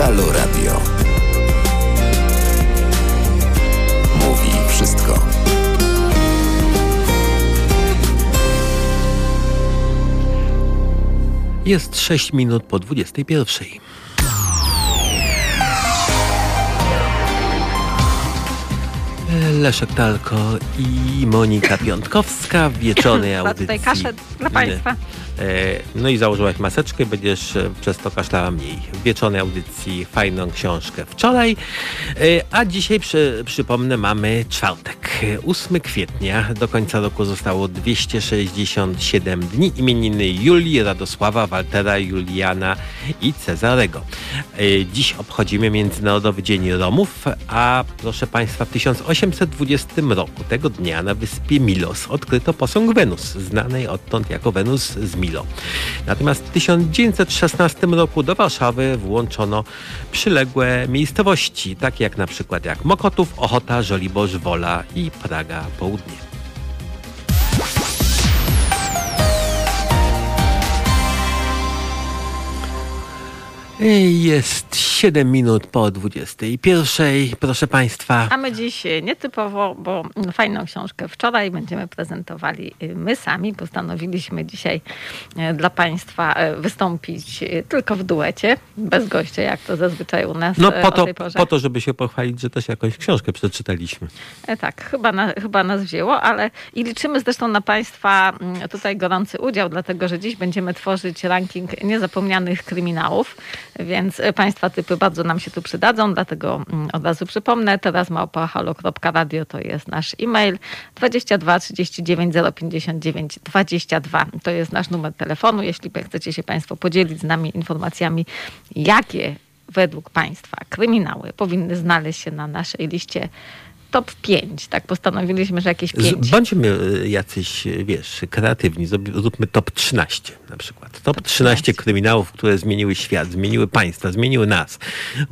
Halo Radio. Mówi wszystko. Jest 6 minut po 21. Leszek Talko i Monika Piątkowska w wieczornej audycji. tutaj kaszę dla Państwa. E, No i założyłaś maseczkę, będziesz e, przez to kaszlała mniej. W wieczornej audycji fajną książkę wczoraj, e, a dzisiaj przy, przypomnę mamy czwartek, e, 8 kwietnia. Do końca roku zostało 267 dni. Imieniny Julii, Radosława, Waltera, Juliana i Cezarego. Dziś obchodzimy Międzynarodowy Dzień Romów, a proszę Państwa w 1820 roku tego dnia na wyspie Milos odkryto posąg Wenus, znanej odtąd jako Wenus z Milo. Natomiast w 1916 roku do Warszawy włączono przyległe miejscowości, takie jak na przykład jak Mokotów, Ochota, Żoliborz, Wola i Praga Południe. Jest 7 minut po 21. Proszę Państwa, A my dziś e, nietypowo, bo fajną książkę wczoraj będziemy prezentowali e, my sami. Postanowiliśmy dzisiaj e, dla Państwa wystąpić tylko w duecie, bez gościa, jak to zazwyczaj u nas no po to, tej porze. po to, żeby się pochwalić, że też jakąś książkę przeczytaliśmy. Tak, chyba, na, chyba nas wzięło, ale i liczymy zresztą na Państwa mm, tutaj gorący udział, dlatego że dziś będziemy tworzyć ranking niezapomnianych kryminałów, więc e, Państwa typy bardzo nam się tu przydadzą, dlatego mm, od razu przypomnę, teraz małpa.halo.radio to jest nasz e-mail, 22 39 059 22 to jest nasz numer telefonu, jeśli chcecie się Państwo podzielić z nami informacjami, jakie według Państwa kryminały powinny znaleźć się na naszej liście top 5. Tak postanowiliśmy, że jakieś 5. Z, bądźmy e, jacyś, e, wiesz, kreatywni. Zróbmy top 13 na przykład. Top, 13 13. kryminałów, które zmieniły świat, zmieniły państwa, zmieniły nas,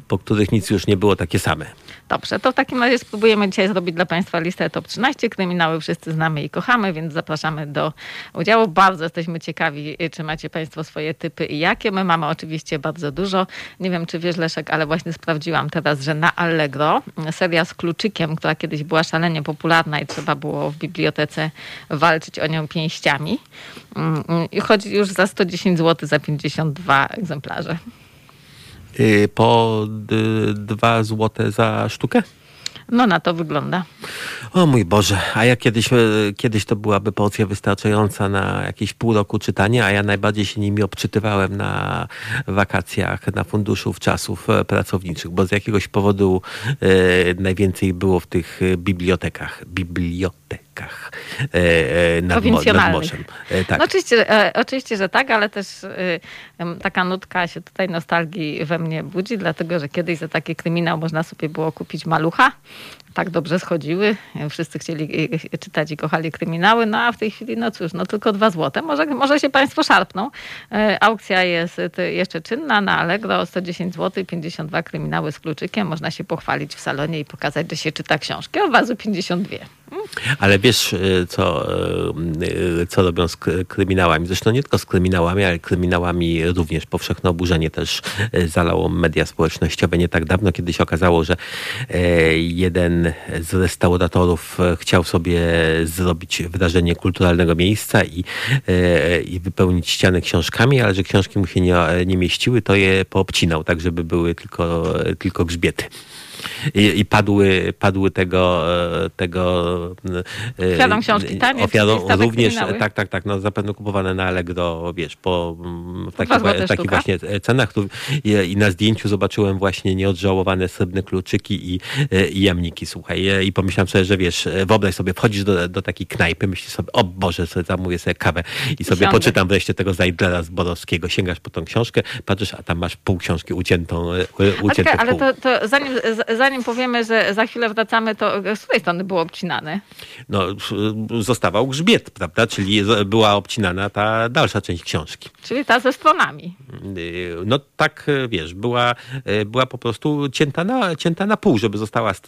po których nic już nie było takie same. Dobrze, to w takim razie spróbujemy dzisiaj zrobić dla Państwa listę top 13. Kryminały wszyscy znamy i kochamy, więc zapraszamy do udziału. Bardzo jesteśmy ciekawi, czy macie Państwo swoje typy i jakie. My mamy oczywiście bardzo dużo. Nie wiem, czy wiesz, Leszek, ale właśnie sprawdziłam teraz, że na Allegro seria z kluczykiem, która kiedyś była szalenie popularna i trzeba było w bibliotece walczyć o nią pięściami. Mm, mm, chodzi już za 110 zł za 52 egzemplarze. Y, Po d- dwa złote za sztukę? No na to wygląda. O mój Boże, a ja kiedyś, e, kiedyś to byłaby porcja wystarczająca na jakieś pół roku czytania, a ja najbardziej się nimi obczytywałem na wakacjach, na funduszu w czasów e, pracowniczych, bo z jakiegoś powodu e, najwięcej było w tych e, bibliotekach. Bibliotekach e, e, nad, nad morzem. E, tak. No oczywiście, oczywiście, że tak, ale też taka nutka się tutaj nostalgii we mnie budzi, dlatego że kiedyś za taki kryminał można sobie było kupić malucha. Tak dobrze schodziły. E, Wszyscy chcieli e, czytać i kochali kryminały, no a w tej chwili, no cóż, no tylko dwa złote. Może, może się Państwo szarpną. E, Aukcja jest e, jeszcze czynna na Allegro, 110 zł, 52 kryminały z kluczykiem. Można się pochwalić w salonie i pokazać, że się czyta książkę. Od razu 52. Ale wiesz, co, co robią z kryminałami? Zresztą nie tylko z kryminałami, ale kryminałami również. Powszechne oburzenie też zalało media społecznościowe nie tak dawno, kiedy się okazało, że e, jeden z restauratorów e, chciał sobie zrobić wrażenie kulturalnego miejsca i, e, i wypełnić ściany książkami, ale że książki mu się nie, nie mieściły, to je poobcinał, tak żeby były tylko, tylko grzbiety. I, i padły, padły tego, e, tego e, Ofiarą książki tanie, ofiarą również, kryminały. tak, tak, tak, no zapewne kupowane na Allegro, wiesz, po w takich, takich sztuka. właśnie cenach tu, i, i na zdjęciu zobaczyłem właśnie nieodżałowane srebrne kluczyki i, e, i jamniki, słuchaj, E, i pomyślałem sobie, że wiesz, e, wyobraź sobie, wchodzisz do, do takiej knajpy, myślisz sobie, o Boże, sobie zamówię sobie kawę i sobie Siądę. poczytam wreszcie tego Zajdlera z Borowskiego, sięgasz po tą książkę, patrzysz, a tam masz pół książki uciętą, e, uciętą czekaj, ale to, to zanim, zanim powiemy, że za chwilę wracamy, to z której strony było obcinane? no, zostawał grzbiet, prawda? Czyli była obcinana ta dalsza część książki. Czyli ta ze stronami. Y, No tak, y, wiesz, była, y, była po prostu cięta na, cięta na pół, żeby została st-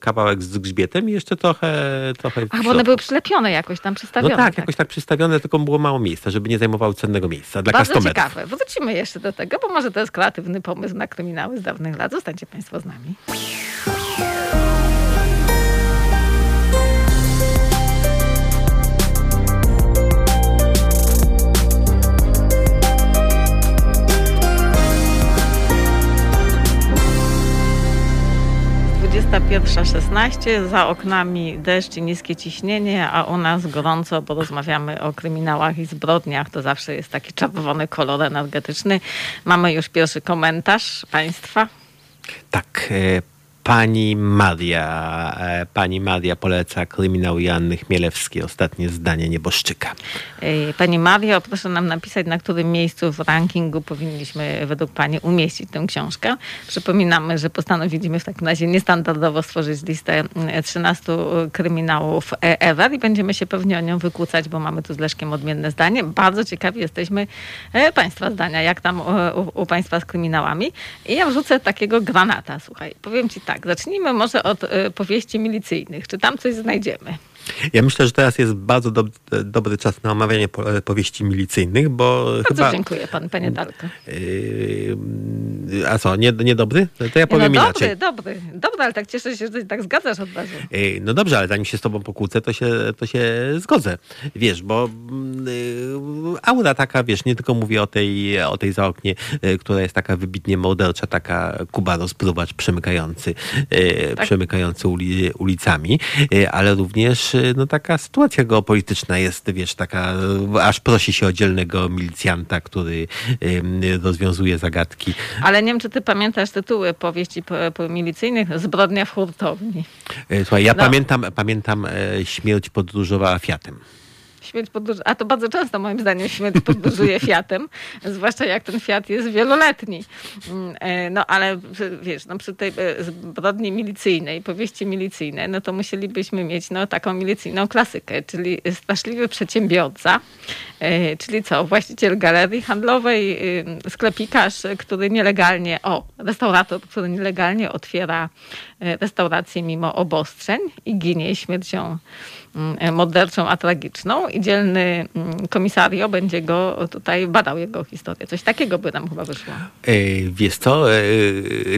kawałek z grzbietem i jeszcze trochę, trochę Ach, bo one były przylepione jakoś tam, No przystawione. tak, jakoś tak przystawione, tylko było mało miejsca, żeby nie zajmowały cennego miejsca dla Bardzo customerów. ciekawe. Wrócimy jeszcze do tego, bo może to jest kreatywny pomysł na kryminały z dawnych lat. Zostańcie Państwo z nami. Dwudziesta pierwsza szesnaście, za oknami deszcz i niskie ciśnienie, a u nas gorąco, bo rozmawiamy o kryminałach i zbrodniach. To zawsze jest taki czerwony kolor energetyczny. Mamy już pierwszy komentarz Państwa. Tak eh, pani Maria, e, pani Maria poleca kryminał Joanny Chmielewskiej, ostatnie zdanie nieboszczyka. Ej, Pani Mario, proszę nam napisać, na którym miejscu w rankingu powinniśmy według Pani umieścić tę książkę. Przypominamy, że postanowiliśmy w takim razie niestandardowo stworzyć listę mm, 13 kryminałów e, ever i będziemy się pewnie o nią wykłócać, bo mamy tu z Leszkiem odmienne zdanie. Bardzo ciekawi jesteśmy e, Państwa zdania, jak tam e, u, u Państwa z kryminałami. I ja wrzucę takiego granata, słuchaj. Powiem Ci tak, zacznijmy może od e, powieści milicyjnych. Czy tam coś znajdziemy? Ja myślę, że teraz jest bardzo dob- dobry czas na omawianie po- powieści milicyjnych, bo Bardzo chyba... dziękuję Pan, Panie Dalko. Yy, a co, nie, nie dobry? To ja powiem no inaczej. dobry, dobry, dobry, ale tak cieszę się, że ty tak zgadzasz od razu. Ej, No dobrze, ale zanim się z tobą pokłócę, to się, to się zgodzę. Wiesz, bo mm, y, aura taka, wiesz, nie tylko mówię o tej, o tej za oknie, y, która jest taka wybitnie mordercza, taka Kuba rozpruwacz przemykający, y, Tak. przemykający uli, ulicami, y, ale również y, no, taka sytuacja geopolityczna jest, wiesz, taka, aż prosi się o dzielnego milicjanta, który rozwiązuje zagadki. Ale nie wiem, czy ty pamiętasz tytuły powieści po, po milicyjnych? Zbrodnia w hurtowni. Y, Słuchaj, ja No. pamiętam, pamiętam e, śmierć podróżowała Fiatem. Śmierć podróż... A to bardzo często moim zdaniem śmierć podróżuje Fiatem, zwłaszcza jak ten Fiat jest wieloletni. Mm, e, No ale wiesz, no, przy tej e, zbrodni milicyjnej, powieści milicyjnej, no to musielibyśmy mieć no, taką milicyjną klasykę, czyli straszliwy przedsiębiorca, e, czyli co, właściciel galerii handlowej, y, sklepikarz, który nielegalnie, o, restaurator, który nielegalnie otwiera restaurację mimo obostrzeń i ginie śmiercią morderczą, a tragiczną i dzielny mm, komisario będzie go tutaj badał jego historię. Coś takiego by nam chyba wyszło. E, Wiesz co, e,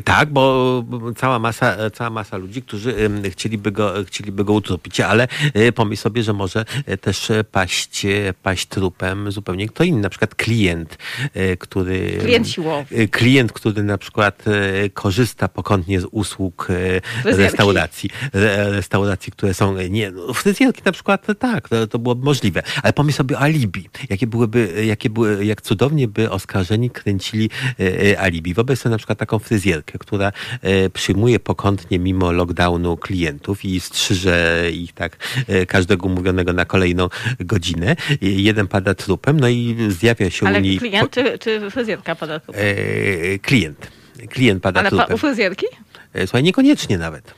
tak, bo cała masa, cała masa ludzi, którzy chcieliby go, chcieliby go utropić, ale e, pomyśl sobie, że może e, też e, paść, e, paść trupem zupełnie kto inny, na przykład klient, e, który... Klient siłowy. e, Klient, który na przykład e, korzysta pokątnie z usług e, Fryzjerki. restauracji, re, restauracji, które są, e, nie, no, fryzjerki na przykład, tak, to, to byłoby możliwe, ale pomyśl sobie o alibi, jakie byłyby, jakie były, jak cudownie by oskarżeni kręcili e, e, alibi. Wyobraź sobie na przykład taką fryzjerkę, która e, przyjmuje pokątnie mimo lockdownu klientów i strzyże ich tak e, każdego umówionego na kolejną godzinę. Jeden pada trupem, no i zjawia się Ale u niej klient czy, czy fryzjerka pada tu? e, klient. Klient pada Ale trupem. u fryzjerki? E, Słuchaj, niekoniecznie nawet.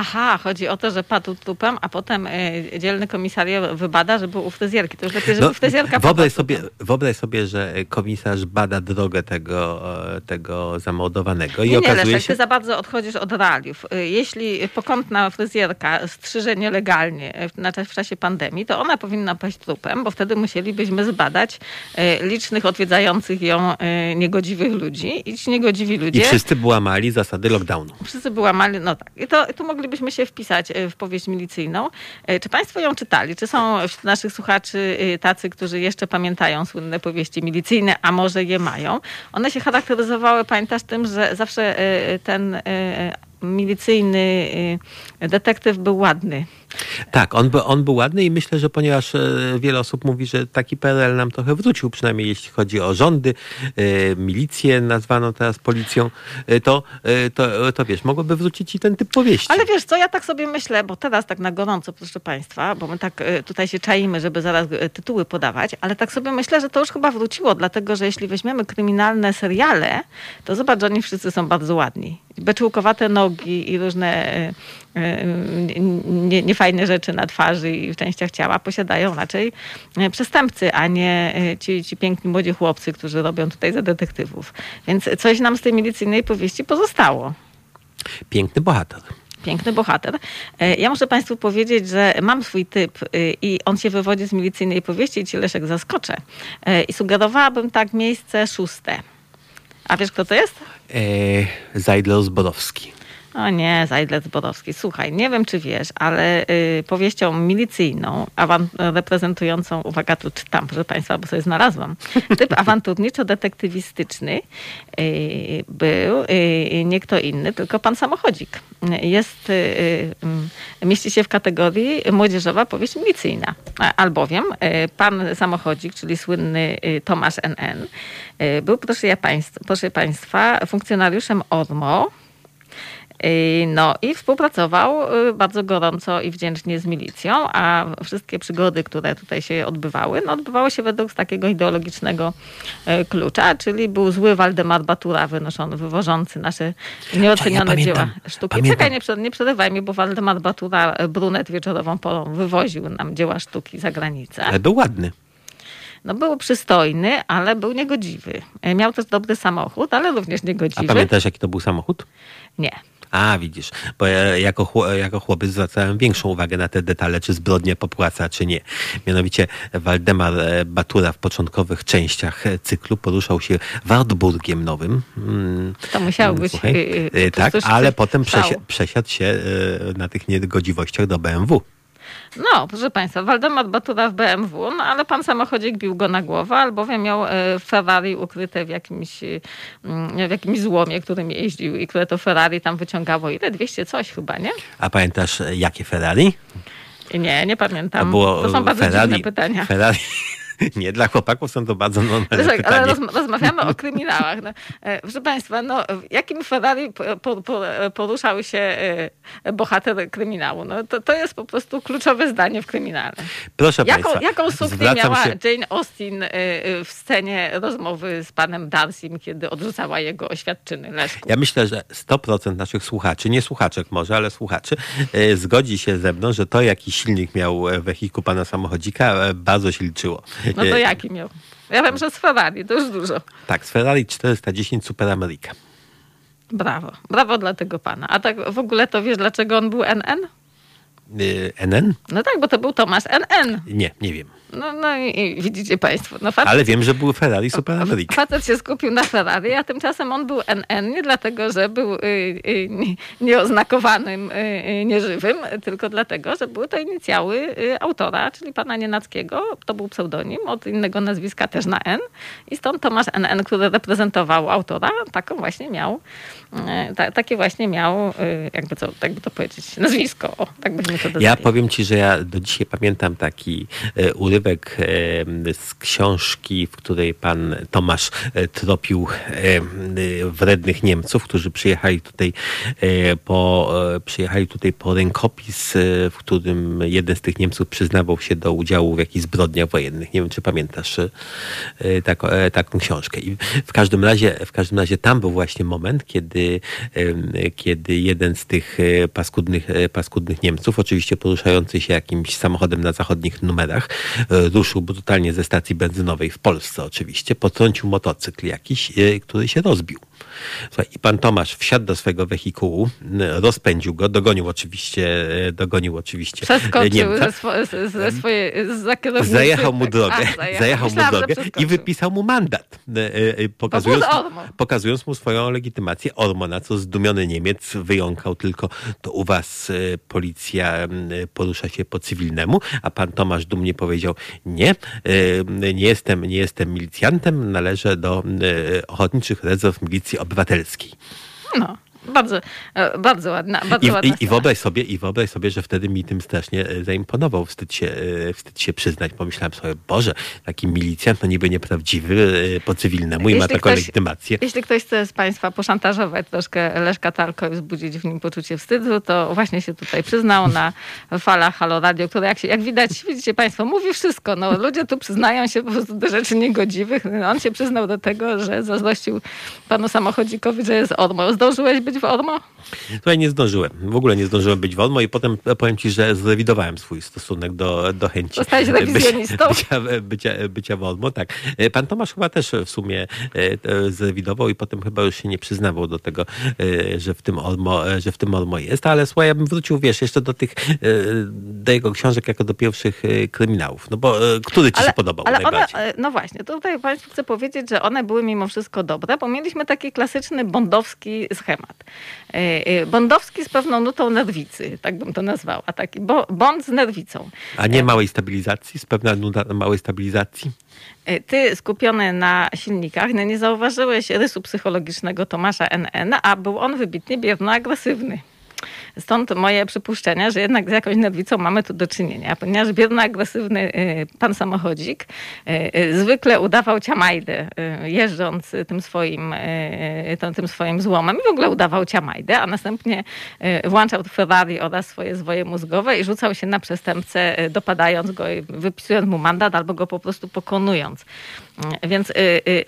Aha, chodzi o to, że padł trupem, a potem e, dzielny komisario wybada, że był u fryzjerki. To już lepiej, żeby No, fryzjerka wyobraź, sobie, wyobraź sobie, że komisarz bada drogę tego, e, tego zamordowanego i Nie, nie, okazuje Leszek, się... ty za bardzo odchodzisz od realiów. Y, Jeśli pokątna fryzjerka strzyże nielegalnie w, czasie pandemii, to ona powinna paść trupem, bo wtedy musielibyśmy zbadać y, licznych odwiedzających ją y, niegodziwych ludzi i ci niegodziwi ludzie... I wszyscy łamali zasady lockdownu. Wszyscy była mali, no tak. I to, tu moglibyśmy się wpisać e, w powieść milicyjną. E, Czy Państwo ją czytali? Czy są wśród naszych słuchaczy e, tacy, którzy jeszcze pamiętają słynne powieści milicyjne, a może je mają? One się charakteryzowały, pamiętasz, tym, że zawsze ten milicyjny detektyw był ładny. Tak, on, by, on był ładny i myślę, że ponieważ e, wiele osób mówi, że taki PRL nam trochę wrócił, przynajmniej jeśli chodzi o rządy, e, milicję nazwano teraz policją, e, to, to, to wiesz, mogłoby wrócić i ten typ powieści. Ale wiesz co, ja tak sobie myślę, bo teraz tak na gorąco, proszę Państwa, bo my tak tutaj się czaimy, żeby zaraz tytuły podawać, ale tak sobie myślę, że to już chyba wróciło, dlatego że jeśli weźmiemy kryminalne seriale, to zobacz, że oni wszyscy są bardzo ładni. Beczułkowate nogi i różne nie- niefajne rzeczy na twarzy i w częściach ciała posiadają raczej e, przestępcy, a nie e, ci, ci piękni młodzi chłopcy, którzy robią tutaj za detektywów. Więc coś nam z tej milicyjnej powieści pozostało. Piękny bohater. Piękny bohater. E, Ja muszę Państwu powiedzieć, że mam swój typ y, i on się wywodzi z milicyjnej powieści i Ci Leszek zaskoczę. E, I sugerowałabym tak miejsce szóste. A wiesz kto to jest? E, Zajdler Zborowski. O nie, Zajdlec Borowski. Słuchaj, nie wiem czy wiesz, ale y, powieścią milicyjną, awan- reprezentującą, uwaga, tu czytam, proszę Państwa, bo sobie znalazłam, typ awanturniczo-detektywistyczny y, był y, nie kto inny, tylko pan samochodzik. Jest, y, y, mieści się w kategorii młodzieżowa powieść milicyjna, albowiem y, pan samochodzik, czyli słynny Tomasz NN, był, proszę, ja państw, proszę Państwa, funkcjonariuszem ORMO, No i współpracował yy, bardzo gorąco i wdzięcznie z milicją, a wszystkie przygody, które tutaj się odbywały, no odbywały się według takiego ideologicznego yy, klucza, czyli był zły Waldemar Batura wynoszony, wywożący nasze nieocenione Ja dzieła sztuki. pamiętam. Czekaj, nie, nie przerywaj mi, bo Waldemar Batura yy, brunet wieczorową porą wywoził nam dzieła sztuki za granicę. Ale był ładny. No był przystojny, ale był niegodziwy. Yy, Miał też dobry samochód, ale również A niegodziwy. pamiętasz, jaki to był samochód? Nie. A, widzisz, bo ja jako, chło- jako chłopiec zwracałem większą uwagę na te detale, czy zbrodnia popłaca, czy nie. Mianowicie Waldemar e, Batura w początkowych częściach e, cyklu poruszał się Wartburgiem Nowym. Mm, To musiał być, słuchaj, yy, e, to tak, coś ale potem szał. przesia- przesiadł się e, na tych niegodziwościach do BMW. No, proszę Państwa, Waldemar Batura w BMW, no ale pan samochodzik bił go na głowę, albowiem miał e, Ferrari ukryte w jakimś, mm, w jakimś złomie, którym jeździł i które to Ferrari tam wyciągało ile? 200 coś chyba, nie? A pamiętasz, e, jakie Ferrari? Nie, nie pamiętam. To było to są bardzo Ferrari, dziwne pytania. Ferrari. Nie, dla chłopaków są to bardzo normalne Leszek, pytania. ale rozm- rozmawiamy o kryminałach. No, e, proszę Państwa, no, jakim Ferrari po, po, po, poruszał się e, bohater kryminału? No, to, to jest po prostu kluczowe zdanie w kryminale. Proszę Jaką, Państwa, jaką suknię miała się, Jane Austen y, w scenie rozmowy z panem Darcym, kiedy odrzucała jego oświadczyny, Leszku? Ja myślę, że 100% naszych słuchaczy, nie słuchaczek może, ale słuchaczy, e, zgodzi się ze mną, że to, jaki silnik miał e, wehikuł pana samochodzika, e, bardzo się liczyło. No to E, jaki miał? Ja wiem, że z Ferrari, to już dużo. Tak, z Ferrari 410 Super America. Brawo, brawo dla tego pana. A tak w ogóle to wiesz, dlaczego on był NN? E, NN? No tak, bo to był Tomasz NN. Nie, nie wiem. No, no i, widzicie państwo, no facet, Ale wiem, że był Ferrari Super America. facet się skupił na Ferrari, a tymczasem on był NN nie dlatego, że był y, y, nie- nieoznakowanym, y, y, nieżywym, tylko dlatego, że były to inicjały y, autora, czyli pana Nienackiego. To był pseudonim, od innego nazwiska też na N. I stąd Tomasz NN, który reprezentował autora, taką właśnie miał, y, ta, takie właśnie miał, y, jakby, co, jakby to powiedzieć, nazwisko. O, tak byśmy to Ja powiem ci, że ja do dzisiaj pamiętam taki urywek e, z książki, w której pan Tomasz e, tropił e, wrednych Niemców, którzy przyjechali tutaj e, po, przyjechali tutaj po rękopis, w którym jeden z tych Niemców przyznawał się do udziału w jakichś zbrodniach wojennych. Nie wiem, czy pamiętasz taką, taką książkę. I w każdym razie, w każdym razie tam był właśnie moment, kiedy, kiedy jeden z tych paskudnych, paskudnych Niemców, oczywiście poruszający się jakimś samochodem na zachodnich numerach, ruszył brutalnie ze stacji benzynowej w Polsce oczywiście, potrącił motocykl jakiś, e, który się rozbił. Słuchaj, I pan Tomasz wsiadł do swojego wehikułu, rozpędził go, dogonił oczywiście, e, dogonił oczywiście e, Przeskoczył Niemca. ze, swo, ze, swojej. Zajechał mu drogę, a, zajechał. zajechał mu Myślałam, drogę i wypisał mu mandat, e, e, pokazując, pokazując mu swoją legitymację Ormo, na co zdumiony Niemiec wyjąkał tylko, to u was e, policja porusza się po cywilnemu, a pan Tomasz dumnie powiedział, nie, e, nie jestem, nie jestem milicjantem, należę do e, Ochotniczych Rezerw Milicji Obywatelskiej. No, bardzo, e, bardzo ładna, bardzo I, ładna i, I wyobraź sobie, i wyobraź sobie, że wtedy mi tym strasznie e, zaimponował. Wstyd się, e, wstyd się przyznać. Pomyślałem sobie, Boże, taki milicjant, no niby nieprawdziwy, po cywilnemu i ma Jeśli taką ktoś- legitymację. Jeśli ktoś chce z Państwa poszantażować troszkę Leszka Talko i wzbudzić w nim poczucie wstydu, to właśnie się tutaj przyznał na falach Halo Radio, które jak, się, jak widać, widzicie Państwo, mówi wszystko. No, ludzie tu przyznają się po prostu do rzeczy niegodziwych. On się przyznał do tego, że zazdrościł panu samochodzikowi, że jest Ormo. Zdążyłeś być być w Ormo? Słuchaj, nie zdążyłem. W ogóle nie zdążyłem być w Olmo i potem powiem ci, że zrewidowałem swój stosunek do, do chęci. Zostałeś rewizjonistą? Bycia, bycia, bycia, bycia w Olmo, tak. E, Pan Tomasz chyba też w sumie e, zrewidował i potem chyba już się nie przyznawał do tego, e, że w tym Olmo, e, że w tym Olmo jest, ale słuchaj, ja bym wrócił, wiesz, jeszcze do tych, e, do jego książek jako do pierwszych e, kryminałów. No bo e, który ci się podobał ale one, najbardziej? e, no właśnie, tutaj Państwu chcę powiedzieć, że one były mimo wszystko dobre, bo mieliśmy taki klasyczny bondowski schemat. E, e, Bondowski z pewną nutą nerwicy, tak bym to nazwała. Taki bo, bond z nerwicą. A nie małej stabilizacji? Z pewna nuda małej stabilizacji? E, Ty skupiony na silnikach, no nie zauważyłeś rysu psychologicznego Tomasza NN, a był on wybitnie bierno-agresywny. Stąd moje przypuszczenia, że jednak z jakąś nerwicą mamy tu do czynienia, ponieważ bierno-agresywny y, pan samochodzik y, y, zwykle udawał ciamajdę, jeżdżąc tym swoim, tym, swoim złomem i w ogóle udawał ciamajdę, a następnie włączał Ferrari oraz swoje zwoje mózgowe i rzucał się na przestępcę, dopadając go, i wypisując mu mandat albo go po prostu pokonując. Y, Więc, y,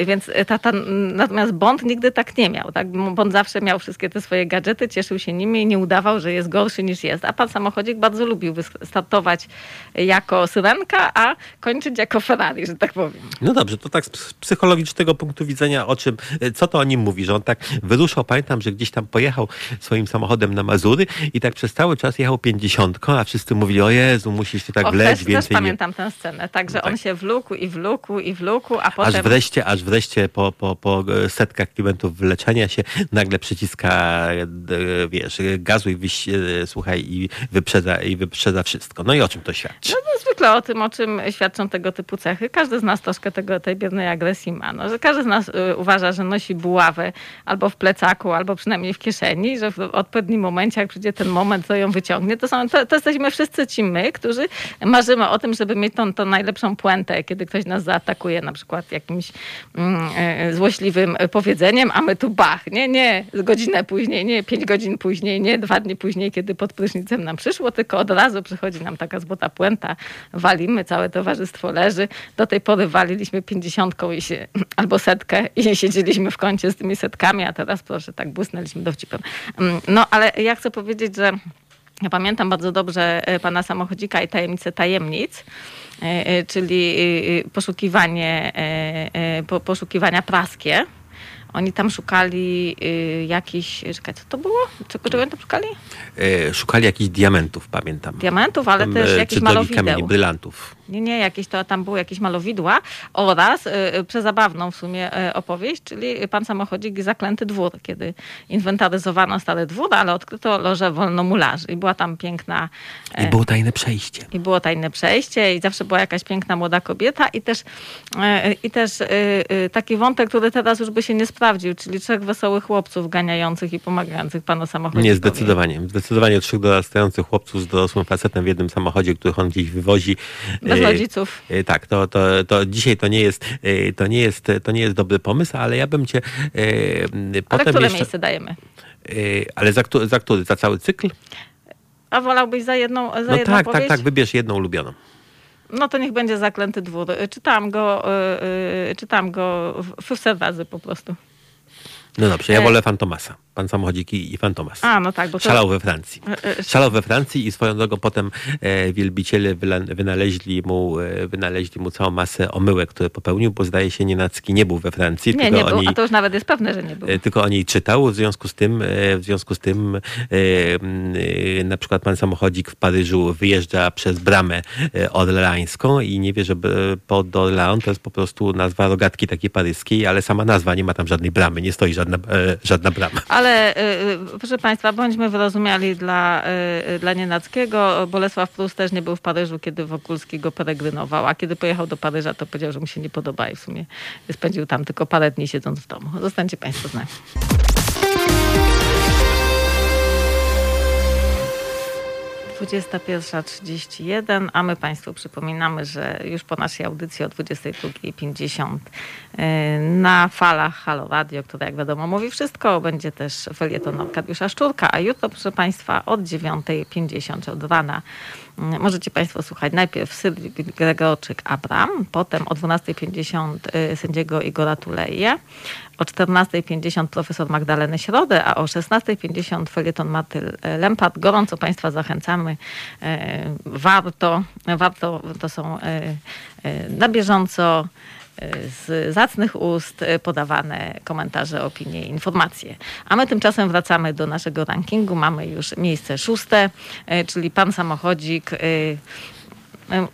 y, więc ta, ta, natomiast Bond nigdy tak nie miał. Tak? Bond zawsze miał wszystkie te swoje gadżety, cieszył się nimi i nie udawał, że jest gorszy niż jest. A pan samochodzik bardzo lubił startować jako syrenka, a kończyć jako Ferrari, że tak powiem. No dobrze, to tak z psychologicznego punktu widzenia, o czym, co to o nim mówi, że on tak wyruszał, pamiętam, że gdzieś tam pojechał swoim samochodem na Mazury i tak przez cały czas jechał pięćdziesiątką, a wszyscy mówili, o Jezu, musi się tak O, wleć, też, też więcej nie... pamiętam tę scenę. Także No on tak. się wlókł i wlókł i wlókł, a Aż potem... wreszcie, aż wreszcie po, po, po setkach kilometrów wyleczenia się nagle przyciska, e, wiesz, gazu i wyś, e, słuchaj, i wyprzedza, i wyprzedza wszystko. No i o czym to świadczy? No, no zwykle o tym, o czym świadczą tego typu cechy. Każdy z nas troszkę tego, tej biernej agresji ma. No, że każdy z nas uważa, że nosi buławę albo w plecaku, albo przynajmniej w kieszeni, że w odpowiednim momencie, jak przyjdzie ten moment, to ją wyciągnie. To, są, to, to jesteśmy wszyscy ci my, którzy marzymy o tym, żeby mieć tą, tą najlepszą puentę, kiedy ktoś nas zaatakuje na przykład jakimś mm, e, złośliwym powiedzeniem, a my tu bach, nie, nie, godzinę później, nie, pięć godzin później, nie, dwa dni później, kiedy pod prysznicem nam przyszło, tylko od razu przychodzi nam taka złota puenta, walimy, całe towarzystwo leży. Do tej pory waliliśmy pięćdziesiątką i się, albo setkę i siedzieliśmy w kącie z tymi setkami, a teraz proszę, tak błysnęliśmy dowcipem. Mm, No, ale ja chcę powiedzieć, że ja pamiętam bardzo dobrze e, pana samochodzika i tajemnicę tajemnic, czyli e, e, poszukiwanie, e, e, po- poszukiwania praskie. Oni tam szukali y, jakiś, czekaj, co to było? Czego, czego oni tam szukali? E, szukali jakichś diamentów, pamiętam. Diamentów, ale Tam, też e, jakichś malowideł. kamieni, brylantów. Nie, nie, jakieś to tam były jakieś malowidła oraz y, y, przezabawną w sumie y, opowieść, czyli pan samochodzik i zaklęty dwór, kiedy inwentaryzowano stary dwór, ale odkryto lożę wolnomularzy i była tam piękna I było tajne przejście. i było tajne przejście i zawsze była jakaś piękna młoda kobieta i też, i też taki wątek, który teraz już by się nie sprawdził, czyli trzech wesołych chłopców ganiających i pomagających panu samochodowi. Nie, zdecydowanie. Zdecydowanie trzech dorastających chłopców z dorosłym facetem w jednym samochodzie, których on gdzieś wywozi. Bez E, rodziców. e, Tak, to, to, to dzisiaj to nie, jest, e, to, nie jest, to nie jest dobry pomysł, ale ja bym cię e, Ale potem które jeszcze... miejsce dajemy? e, Ale za, za który? Za cały cykl? A wolałbyś za jedną, za No jedną tak, tak, opowieść? tak. Wybierz jedną ulubioną. No to niech będzie Zaklęty Dwór. E, Czytałam go, czytałam go w- w razy po prostu. No dobrze, ja E. wolę Fantomasa. Pan samochodzik i, Fantomas. A, no tak, bo to... Szalał we Francji. E, e, Szalał we Francji i swoją drogą potem e, wielbiciele wynaleźli mu, e, wynaleźli mu całą masę omyłek, które popełnił, bo zdaje się Nienacki nie był we Francji, Nie, nie był, niej, a to już nawet jest pewne, że nie był. e, tylko o niej czytał. W związku z tym, w związku z tym na przykład pan samochodzik w Paryżu wyjeżdża przez bramę orleańską i nie wie, że Port d'Orléans to jest po prostu nazwa rogatki takiej paryskiej, ale sama nazwa nie ma tam żadnej bramy, nie stoi żadna, e, żadna brama. Ale y, y, proszę Państwa, bądźmy wyrozumiali dla, dla Nienackiego. Bolesław Prus też nie był w Paryżu, kiedy Wokulski go peregrynował, a kiedy pojechał do Paryża, to powiedział, że mu się nie podoba i w sumie spędził tam tylko parę dni siedząc w domu. Zostańcie Państwo z nami. Dwudziesta pierwsza trzydzieści jeden, a my Państwu przypominamy, że już po naszej audycji o 22.50 y, na falach Halo Radio, które jak wiadomo mówi wszystko, będzie też felieton Arkadiusza Szczurka, a jutro proszę Państwa od 9.50 od rana Mm, Możecie Państwo słuchać najpierw Sylwii Gregorczyk-Abram, potem o 12.50 y, sędziego Igora Tuleje, o 14.50 profesor Magdaleny Środę, a o 16.50 felieton Marty Lempart. Gorąco Państwa zachęcamy. E, Warto, warto, to są e, na bieżąco z zacnych ust e, podawane komentarze, opinie informacje. A my tymczasem wracamy do naszego rankingu. Mamy już miejsce szóste, e, czyli pan samochodzik.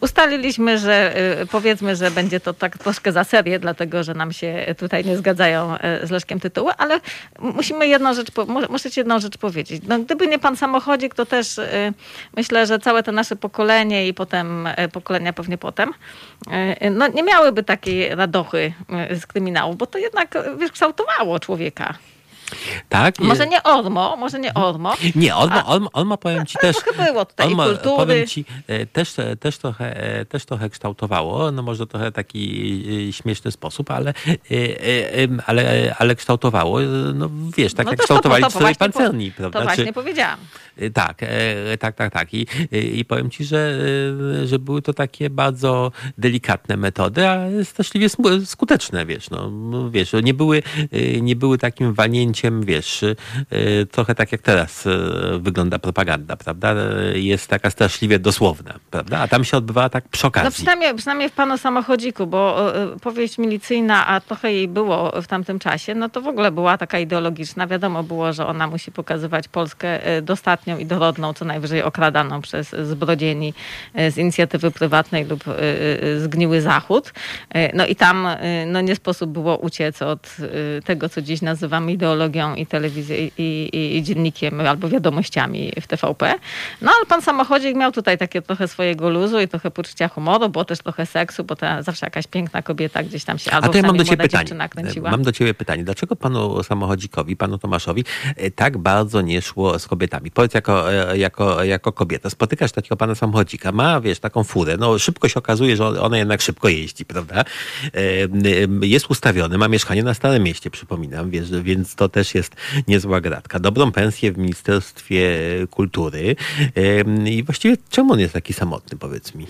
Ustaliliśmy, że e, powiedzmy, że będzie to tak troszkę za serię, dlatego że nam się tutaj nie zgadzają e, z Leszkiem tytuły, ale musimy jedną rzecz, muszę ci jedną rzecz powiedzieć. No, gdyby nie pan samochodzik, to też e, myślę, że całe to nasze pokolenie i potem e, pokolenia pewnie potem, e, no nie miałyby takiej radochy z kryminałów, bo to jednak e, wiesz, kształtowało człowieka. Tak? Może nie Ormo, może nie Ormo. Nie, on, A- on ma, powiem ci, też... trochę było tutaj ma, kultury. Powiem ci, e, też, e, też, trochę, e, też trochę kształtowało, no może trochę taki śmieszny sposób, ale, ale, ale kształtowało, no wiesz, tak No jak też to- kształtowali to swoi właśnie po- pancerni, To prawda? właśnie Czy- powiedziałam. Tak, tak, tak, tak. I, i powiem ci, że, że były to takie bardzo delikatne metody, a straszliwie skuteczne, wiesz, no, wiesz, nie były, nie były takim wanięciem, wiesz, e, trochę tak jak teraz e, wygląda propaganda, prawda? Jest taka straszliwie dosłowna, prawda? A tam się odbywała tak przy No okazji. przynajmniej, przynajmniej w panu samochodziku, bo e, powieść milicyjna, a trochę jej było w tamtym czasie, no to w ogóle była taka ideologiczna. Wiadomo było, że ona musi pokazywać Polskę dostatnią i dorodną, co najwyżej okradaną przez zbrodzieni z inicjatywy prywatnej lub zgniły Zachód. No i tam no nie sposób było uciec od tego, co dziś nazywamy ideologią i telewizją i, i, i dziennikiem albo wiadomościami w TVP. No ale pan samochodzik miał tutaj takie trochę swojego luzu i trochę poczucia humoru, było też trochę seksu, bo ta zawsze jakaś piękna kobieta gdzieś tam się albo A to ja mam do ciebie pytanie. Mam do ciebie pytanie. Dlaczego panu samochodzikowi, panu Tomaszowi e, tak bardzo nie szło z kobietami? Powiedz jako, e, jako, jako kobieta. Spotykasz takiego pana samochodzika, ma, wiesz, taką furę. No szybko się okazuje, że ona jednak szybko jeździ, prawda? E, Jest ustawiony, ma mieszkanie na Starym Mieście, przypominam, wiesz, więc to też jest niezła gratka. Dobrą pensję w Ministerstwie Kultury. E, I właściwie czemu on jest taki samotny, powiedz mi?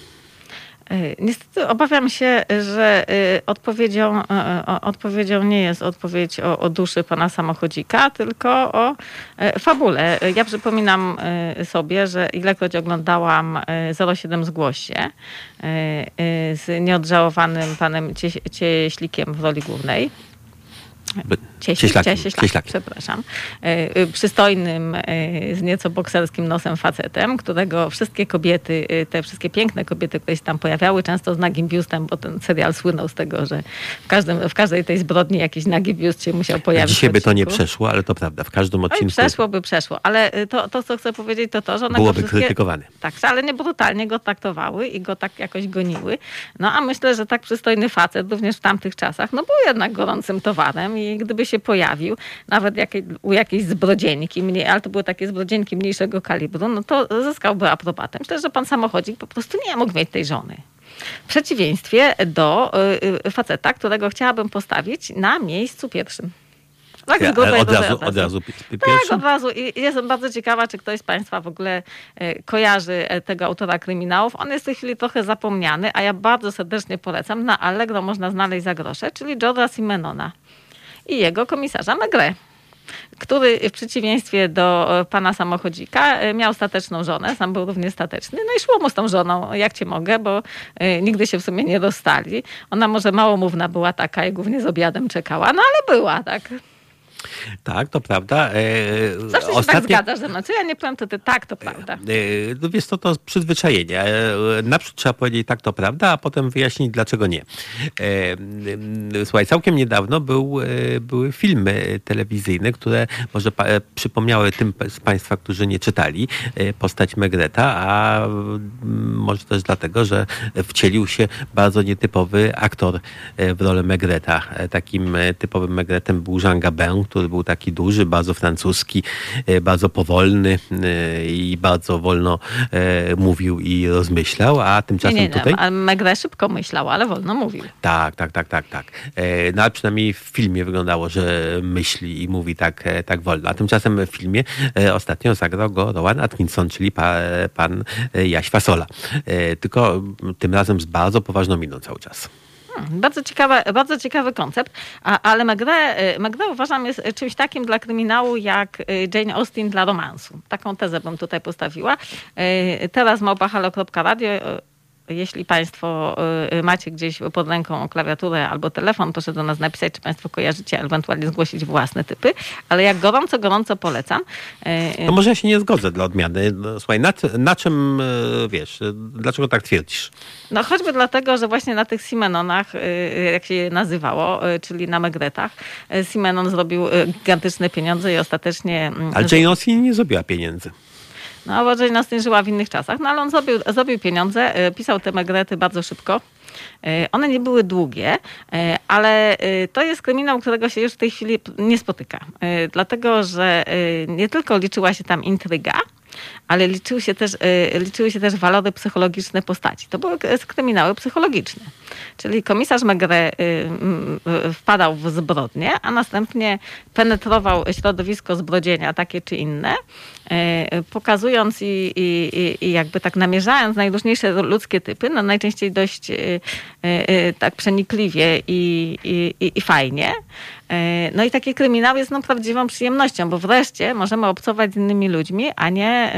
Y, Niestety obawiam się, że y, odpowiedzią, o- odpowiedzią nie jest odpowiedź o, o duszy pana samochodzika, tylko o fabule. Ja przypominam sobie, że ilekroć oglądałam y, 07 Zgłoś się y, y, z nieodżałowanym panem Cie- Cieślikiem w roli głównej. By- Cieślik, Cieślakiem, cieślakiem, cieślakiem. przepraszam. E, e, Przystojnym, e, z nieco bokserskim nosem facetem, którego wszystkie kobiety, e, te wszystkie piękne kobiety, które się tam pojawiały, często z nagim biustem, bo ten serial słynął z tego, że w, każdym, w każdej tej zbrodni jakiś nagi biust się musiał pojawić. Dzisiaj by to nie przeszło, ale to prawda. W każdym Oj, odcinku przeszłoby, przeszło. Ale to, to, co chcę powiedzieć, to to, że one byłoby wszystkie... krytykowane. Tak, ale nie brutalnie go traktowały i go tak jakoś goniły. No a myślę, że tak przystojny facet również w tamtych czasach, no był jednak gorącym towarem i gdyby się pojawił, nawet jakiej, u jakiejś zbrodzieńki, mniej, ale to były takie zbrodzieńki mniejszego kalibru, no to zyskałby aprobatę. Myślę, że pan samochodzik po prostu nie mógł mieć tej żony. W przeciwieństwie do y, y, faceta, którego chciałabym postawić na miejscu pierwszym. Tak, Ja, ale od razu, od razu pi- pi- tak, od razu. I jestem bardzo ciekawa, czy ktoś z Państwa w ogóle e, kojarzy e, tego autora kryminałów. On jest w tej chwili trochę zapomniany, a ja bardzo serdecznie polecam. Na Allegro można znaleźć za grosze, czyli Jorda Simenona i jego komisarza Megre który w przeciwieństwie do e, pana samochodzika e, miał stateczną żonę, sam był równie stateczny, no i szło mu z tą żoną, jak cię mogę, bo e, nigdy się w sumie nie rozstali. Ona może małomówna była taka i głównie z obiadem czekała, no ale była, tak. Tak, to prawda. E, Zawsze się tak zgadzasz ze mną. Co ja nie powiem, to ty tak, to prawda. E, No wiesz, to to przyzwyczajenie. E, Naprzód trzeba powiedzieć tak, to prawda, a potem wyjaśnić, dlaczego nie. E, Słuchaj, całkiem niedawno był, e, były filmy telewizyjne, które może pa, e, przypomniały tym z Państwa, którzy nie czytali e, postać Megreta, a może też dlatego, że wcielił się bardzo nietypowy aktor e, w rolę Megreta. E, Takim e, typowym Megretem był Jean Gabin, który był taki duży, bardzo francuski, e, bardzo powolny e, i bardzo wolno e, mówił i rozmyślał, a tymczasem nie, nie, tutaj... nie. Megre szybko myślał, ale wolno mówił. Tak, tak, tak, tak, tak. No ale przynajmniej w filmie wyglądało, że myśli i mówi tak, tak wolno. A tymczasem w filmie ostatnio zagrał go Rowan Atkinson, czyli pa, pan Jaś Fasola. Tylko tym razem z bardzo poważną miną cały czas. Hmm, Bardzo ciekawe, bardzo ciekawy koncept, a, ale Megre, y, Megre uważam jest czymś takim dla kryminału jak y, Jane Austen dla romansu. Taką tezę bym tutaj postawiła. Y, Teraz małpahalo.radio jeśli Państwo y, macie gdzieś pod ręką klawiaturę albo telefon, proszę do nas napisać, czy Państwo kojarzycie, ewentualnie zgłosić własne typy. Ale jak gorąco, gorąco polecam. Y, No może ja się nie zgodzę dla odmiany. No, słuchaj, na, na czym, wiesz, dlaczego tak twierdzisz? No choćby dlatego, że właśnie na tych Simenonach, y, jak się je nazywało, y, czyli na Megretach, y, Simenon zrobił y, gigantyczne pieniądze i ostatecznie... mm, Ale Jane Austen nie zrobiła pieniędzy. No bo Jane Austen żyła w innych czasach, no ale on zrobił, zrobił pieniądze, y, pisał te Megrety bardzo szybko. Y, One nie były długie, y, ale to jest kryminał, którego się już w tej chwili nie spotyka. Dlatego, że nie tylko liczyła się tam intryga, ale liczyły się też, y, liczyły się też walory psychologiczne postaci. To były kryminały psychologiczne. Czyli komisarz Megre y, mm, wpadał w zbrodnie, a następnie penetrował środowisko zbrodzenia, takie czy inne, y, pokazując i, i, i- jakby tak namierzając najróżniejsze ludzkie typy, no najczęściej dość tak przenikliwie i, i, i, fajnie. No i taki kryminał jest no, prawdziwą przyjemnością, bo wreszcie możemy obcować z innymi ludźmi, a nie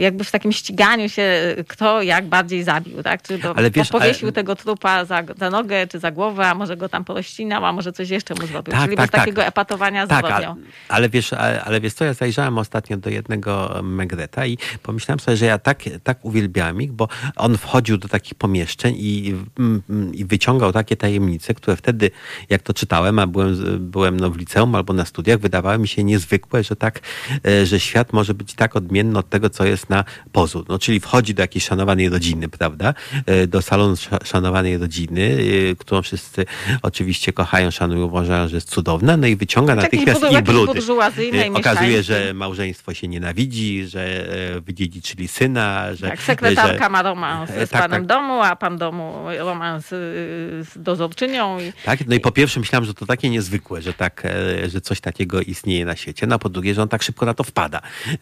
jakby w takim ściganiu się, y, kto jak bardziej zabił, tak? Czy to Ale wiesz, powiesił ale- tego trupa za, za nogę, czy za głowę, a może go tam porościnał, a może coś jeszcze mu zrobił. Tak, Czyli tak, bez tak. takiego epatowania Tak, zbrodnią. ale, ale, wiesz, ale, ale wiesz co, ja zajrzałem ostatnio do jednego Megreta i pomyślałem sobie, że ja tak, tak uwielbiałem ich, bo on wchodził do takich pomieszczeń i, mm, mm, i wyciągał takie tajemnice, które wtedy, jak to czytałem, a byłem, byłem no w liceum albo na studiach, wydawały mi się niezwykłe, że tak, e, że świat może być tak odmienny od tego, co jest na pozór. No, czyli wchodzi do jakiejś szanowanej rodziny, prawda? E, Do salonu sza- szanowanej rodziny, e, którą wszyscy oczywiście kochają, szanują, uważają, że jest cudowna, no i wyciąga Takiej natychmiast jakiejś brudy. E, Okazuje, że małżeństwo się nienawidzi, że wydziedziczyli syna, że... Tak, sekretarka że, ma romans z tak, panem tak. domu, a pan domu romans y, z dozorczynią. I, Tak, no i po pierwsze myślałem, że to takie niezwykłe, że, tak, że coś takiego istnieje na świecie, no a po drugie, że on tak szybko na to wpada,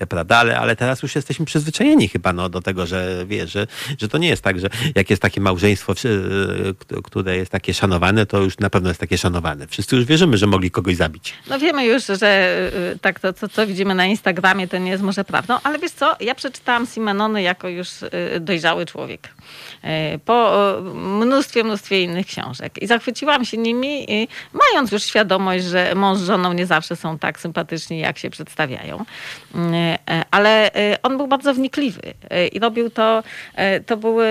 prawda? Ale, ale teraz już jesteśmy przyzwyczajeni chyba no, do tego, że wiesz, że, że to nie jest tak, że jak jest takie małżeństwo, e, które jest takie szanowane, to już na pewno jest takie szanowane. Wszyscy już wierzymy, że mogli kogoś zabić. No wiemy już, że y, tak to, co, co widzimy na Instagramie, to nie jest może prawdą, ale wiesz co, ja przeczytałam Simenony jako już y, dojrzały człowiek. Y, Po mnóstwie, mnóstwie innych książek. I zachwyciłam się nimi, mając już świadomość, że mąż z żoną nie zawsze są tak sympatyczni, jak się przedstawiają. Y, y, Ale on był bardzo wnikliwy i robił to, to były,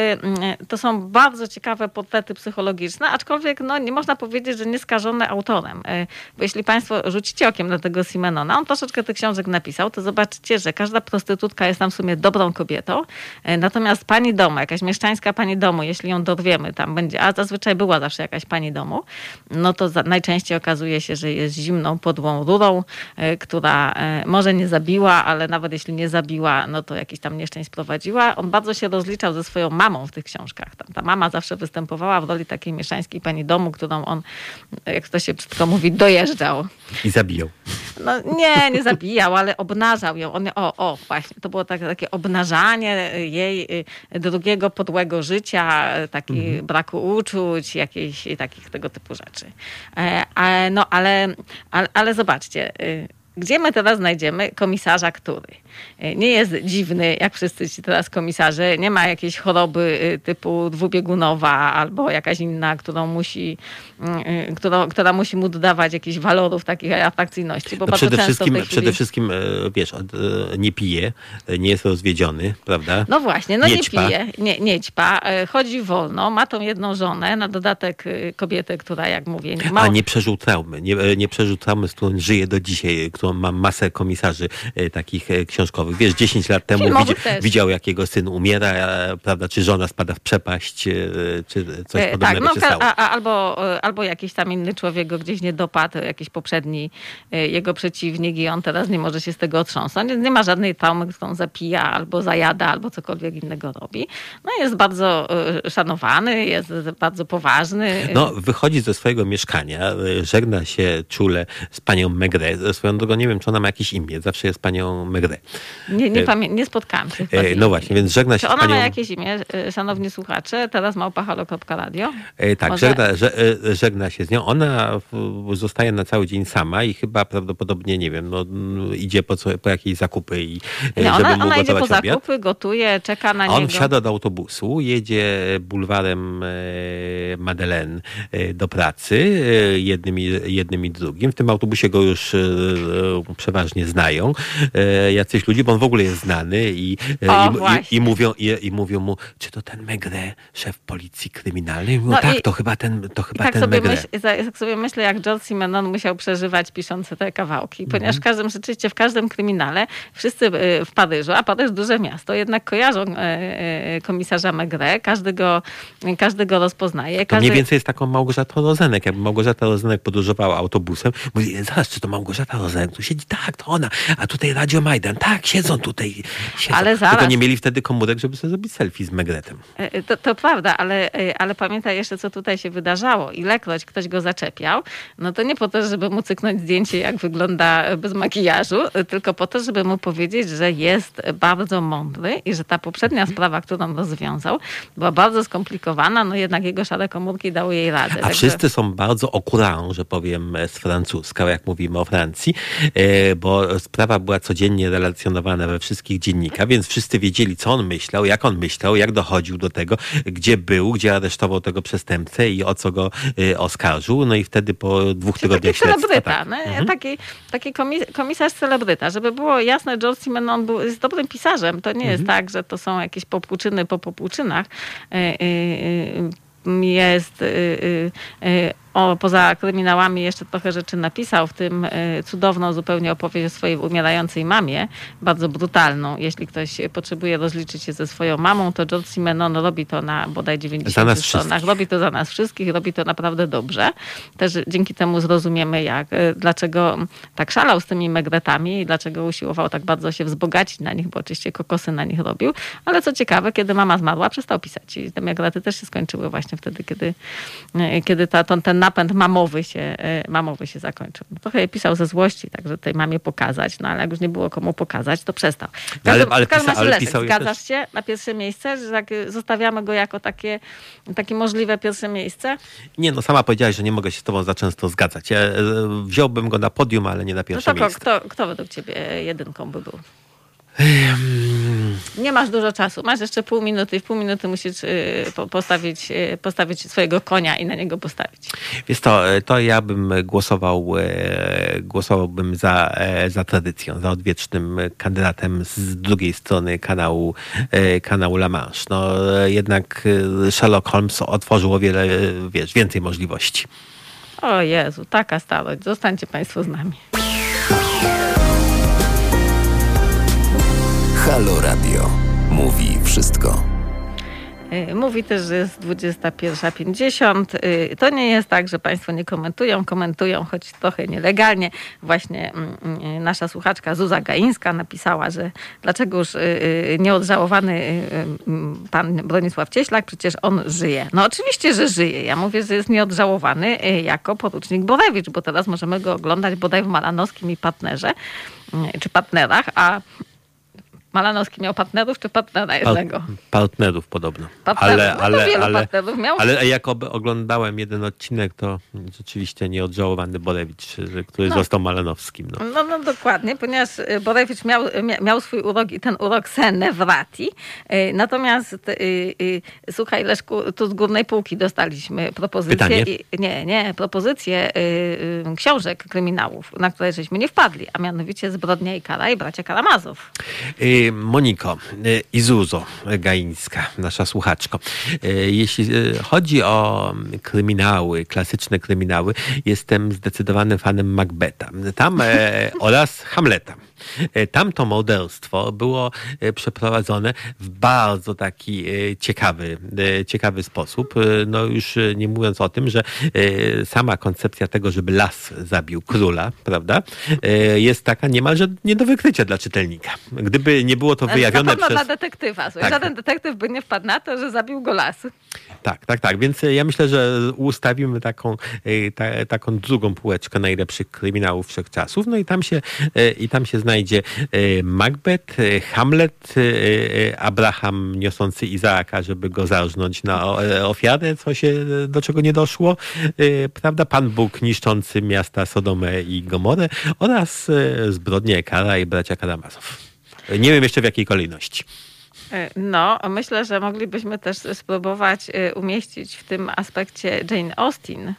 y, to są bardzo ciekawe portrety psychologiczne, aczkolwiek no, nie można powiedzieć, że nieskażone autorem. Bo jeśli Państwo rzucicie okiem na tego Simenona, on troszeczkę tych książek napisał, to zobaczycie, że każda prostytutka jest tam w sumie dobrą kobietą, natomiast pani domu, jakaś mieszczańska pani domu, jeśli ją dorwiemy, tam będzie, a zazwyczaj była zawsze jakaś pani domu, no to za, najczęściej okazuje się, że jest zimną, podłą rurą, y, która y, może nie zabiła, ale nawet jeśli nie zabiła, no to jakiś tam nieszczęść prowadziła. On bardzo się rozliczał ze swoją mamą w tych książkach. Tam, ta mama zawsze występowała w roli takiej mieszczańskiej pani domu, którą on, jak to się brzydko mówi, dojeżdżał. I zabiją. No nie, nie zabijał, ale obnażał ją. On, o, o, właśnie, to było takie, takie obnażanie jej y, drugiego podłego życia, y, taki braku uczuć, jakichś takich tego typu rzeczy. E, no ale, ale, ale zobaczcie, y, gdzie my teraz znajdziemy komisarza, który y, nie jest dziwny, jak wszyscy ci teraz komisarze, nie ma jakiejś choroby y, typu dwubiegunowa albo jakaś inna, którą musi, y, y, którą, która musi mu dodawać jakichś walorów takich atrakcyjności, bo No przede, wszystkim, chwili... przede wszystkim, e, wiesz, e, nie pije, e, nie jest rozwiedziony, prawda? No właśnie, no Nie nie, pije, nie, nie ćpa, e, chodzi wolno, ma tą jedną żonę, na dodatek e, kobietę, która jak mówię, ma, A nie przeżył traumy, nie, e, nie przeżył traumy, z którą żyje do dzisiaj, zresztą mam masę komisarzy e, takich e, książkowych. Wiesz, 10 lat temu widzi, widział, jak jego syn umiera, e, prawda, czy żona spada w przepaść, czy coś E, podobnego tak, no, stało. a, a, albo, albo jakiś tam inny człowiek go gdzieś nie dopadł, jakiś poprzedni jego przeciwnik i on teraz nie może się z tego otrząsnąć. Nie ma żadnej traumy, którą zapija albo zajada, albo cokolwiek innego robi. No jest bardzo szanowany, jest bardzo poważny. No, wychodzi ze swojego mieszkania, żegna się czule z panią Megre. Swoją drogą nie wiem, czy ona ma jakieś imię. Zawsze jest panią Megre. Nie, nie, e, pamię- nie spotkałam się. E, No właśnie, więc żegna się Czy ona panią... ma jakieś imię, e, szanowni słuchacze? Teraz małpahalo.radio? E, Tak, Może- żegna, że, e, żegna się z nią. Ona zostaje na cały dzień sama i chyba prawdopodobnie, nie wiem, no, idzie po, co, po jakieś zakupy i Nie, żeby ona, mu ona idzie po obiad. zakupy, gotuje, czeka na A on niego. wsiada do autobusu, jedzie bulwarem Madeleine do pracy, jednym i, jednym i drugim. W tym autobusie go już przeważnie znają e, jacyś ludzie, bo on w ogóle jest znany i, e, O, i, i, i, mówią, i, i mówią mu, czy to ten Megre, szef policji kryminalnej? No, No tak, to chyba ten, to chyba tak ten sobie, myśl, tak sobie myślę, jak George Simenon musiał przeżywać pisząc te kawałki, Mhm. ponieważ w każdym, rzeczywiście w każdym kryminale wszyscy e, w Paryżu, a Paryż duże miasto, jednak kojarzą komisarza Megre, każdy go, każdy go rozpoznaje. To Każdy, mniej więcej jest taką Małgorzatą Rozenek. Jakby Małgorzata Rozenek podróżowała autobusem, mówi, zaraz, czy to Małgorzata Rozenek? Tu siedzi, tak, to ona. A tutaj Radio Majdan, tak, siedzą tutaj. Siedzą. Ale Tylko zaraz. nie mieli wtedy komórek, żeby sobie zrobić selfie z Megretem. E, To, to prawda, ale, e, ale pamiętaj jeszcze, co tutaj się wydarzało. Ilekroć ktoś go zaczepiał, no to nie po to, żeby mu cyknąć zdjęcie, jak wygląda bez makijażu, e, tylko po to, żeby mu powiedzieć, że jest bardzo mądry i że ta poprzednia sprawa, którą rozwiązał, była bardzo skomplikowana, no jednak jego szare komórki dały jej radę. A Także- wszyscy są bardzo courant, że powiem z francuska, jak mówimy o Francji, e, bo sprawa była codziennie relacjonowana we wszystkich dziennikach, więc wszyscy wiedzieli, co on myślał, jak on myślał, jak dochodził do tego, gdzie był, gdzie aresztował tego przestępcę i o co go e, oskarżył. No i wtedy po dwóch Taki tygodniach śledztwa... celebryta, tak. no, taki, taki komis- komisarz celebryta. Żeby było jasne, George Simenon był, jest dobrym pisarzem. To nie jest tak, że to są jakieś popłuczyny po popłuczynach. Jest o, poza kryminałami jeszcze trochę rzeczy napisał, w tym y, cudowną zupełnie opowieść o swojej umierającej mamie, bardzo brutalną. Jeśli ktoś potrzebuje rozliczyć się ze swoją mamą, to George Simenon robi to na bodaj 90 Za nas stronach. wszystkich. Robi to za nas wszystkich, robi to naprawdę dobrze. Też dzięki temu zrozumiemy, jak, y, dlaczego tak szalał z tymi megretami i dlaczego usiłował tak bardzo się wzbogacić na nich, bo oczywiście kokosy na nich robił. Ale co ciekawe, kiedy mama zmarła, przestał pisać. I te megrety też się skończyły właśnie wtedy, kiedy, y, kiedy ta, ten napęd mamowy się, y, mamowy się zakończył. No, Trochę je pisał ze złości, tak, że tej mamie pokazać, no ale jak już nie było komu pokazać, to przestał. W No, ale- ale pisa- ale Leszek, pisał zgadzasz też- się na pierwsze miejsce, że tak, y, zostawiamy go jako takie, takie możliwe pierwsze miejsce? Nie, no sama powiedziałaś, że nie mogę się z tobą za często zgadzać. Ja e, wziąłbym go na podium, ale nie na No pierwsze to ko- miejsce. kto, kto według ciebie jedynką by był? Nie masz dużo czasu. Masz jeszcze pół minuty i w pół minuty musisz y, po- postawić, y, postawić swojego konia i na niego postawić. Wiesz to, to ja bym głosował, głosowałbym za, e, za tradycją, za odwiecznym kandydatem z drugiej strony kanału, e, kanału La Manche. No, jednak Sherlock Holmes otworzył o wiele, wiesz, więcej możliwości. O Jezu, taka starość. Zostańcie Państwo z nami. Halo Radio. Mówi wszystko. Y, Mówi też, że jest 21.50. Y, To nie jest tak, że Państwo nie komentują. Komentują, choć trochę nielegalnie. Właśnie mm, mm, nasza słuchaczka Zuza Gaińska napisała, że dlaczego już y, nieodżałowany mm, pan Bronisław Cieślak, przecież on żyje. No oczywiście, że żyje. Ja mówię, że jest nieodżałowany jako porucznik Borewicz, bo teraz możemy go oglądać bodaj w Malanowskim i Partnerze, czy Partnerach, a Malanowski miał partnerów, czy partnera jednego? Partnerów podobno. Partnerów. Ale, No ale, wielu ale, partnerów miał. ale jak oglądałem jeden odcinek, to rzeczywiście nieodżałowany Borewicz, który No. został Malanowskim. No. No, no dokładnie, ponieważ y, Borewicz miał, mia- miał swój urok i ten urok se nevrati. Y, Natomiast y, y, słuchaj Leszku, tu z górnej półki dostaliśmy propozycję. I, nie, nie, propozycję y, y, książek kryminałów, na które żeśmy nie wpadli, a mianowicie Zbrodnia i kara i bracia Karamazow. Y, Moniko y, Izuzo Gaińska, nasza słuchaczko. Y, jeśli chodzi o kryminały, klasyczne kryminały, jestem zdecydowanym fanem Macbeta. Tam e, oraz Hamleta. E, tamto modelstwo było e, przeprowadzone w bardzo taki e, ciekawy, ciekawy sposób. No już nie mówiąc o tym, że sama koncepcja tego, żeby las zabił króla, prawda, jest taka niemalże nie do wykrycia dla czytelnika. Gdyby nie było to wyjawione na przez... dla detektywa. Tak. Żaden detektyw by nie wpadł na to, że zabił go las. Tak, tak, tak. Więc ja myślę, że ustawimy taką, ta, taką drugą półeczkę najlepszych kryminałów wszechczasów. No i tam się, i tam się znajdzie znajdzie e, Macbeth, e, Hamlet, e, Abraham niosący Izaaka, żeby go zarżnąć na ofiarę, co się, do czego nie doszło, prawda? Pan Bóg niszczący miasta Sodomę i Gomorę oraz zbrodnie Kara i bracia Karamazow. Nie wiem jeszcze w jakiej kolejności. No, myślę, że moglibyśmy też spróbować umieścić w tym aspekcie Jane Austen,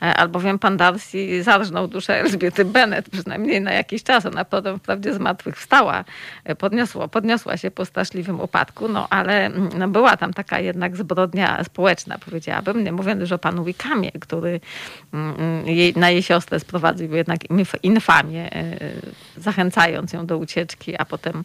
albowiem pan Darcy zarżnął duszę Elżbiety Bennet, przynajmniej na jakiś czas. Ona potem wprawdzie z martwych wstała, e, podniosła, podniosła się po straszliwym upadku, no ale mm, no, była tam taka jednak zbrodnia społeczna, powiedziałabym. Nie mówiąc już o panu Wikamie, który mm, mm, jej, na jej siostrę sprowadził jednak infamię, e, zachęcając ją do ucieczki, a potem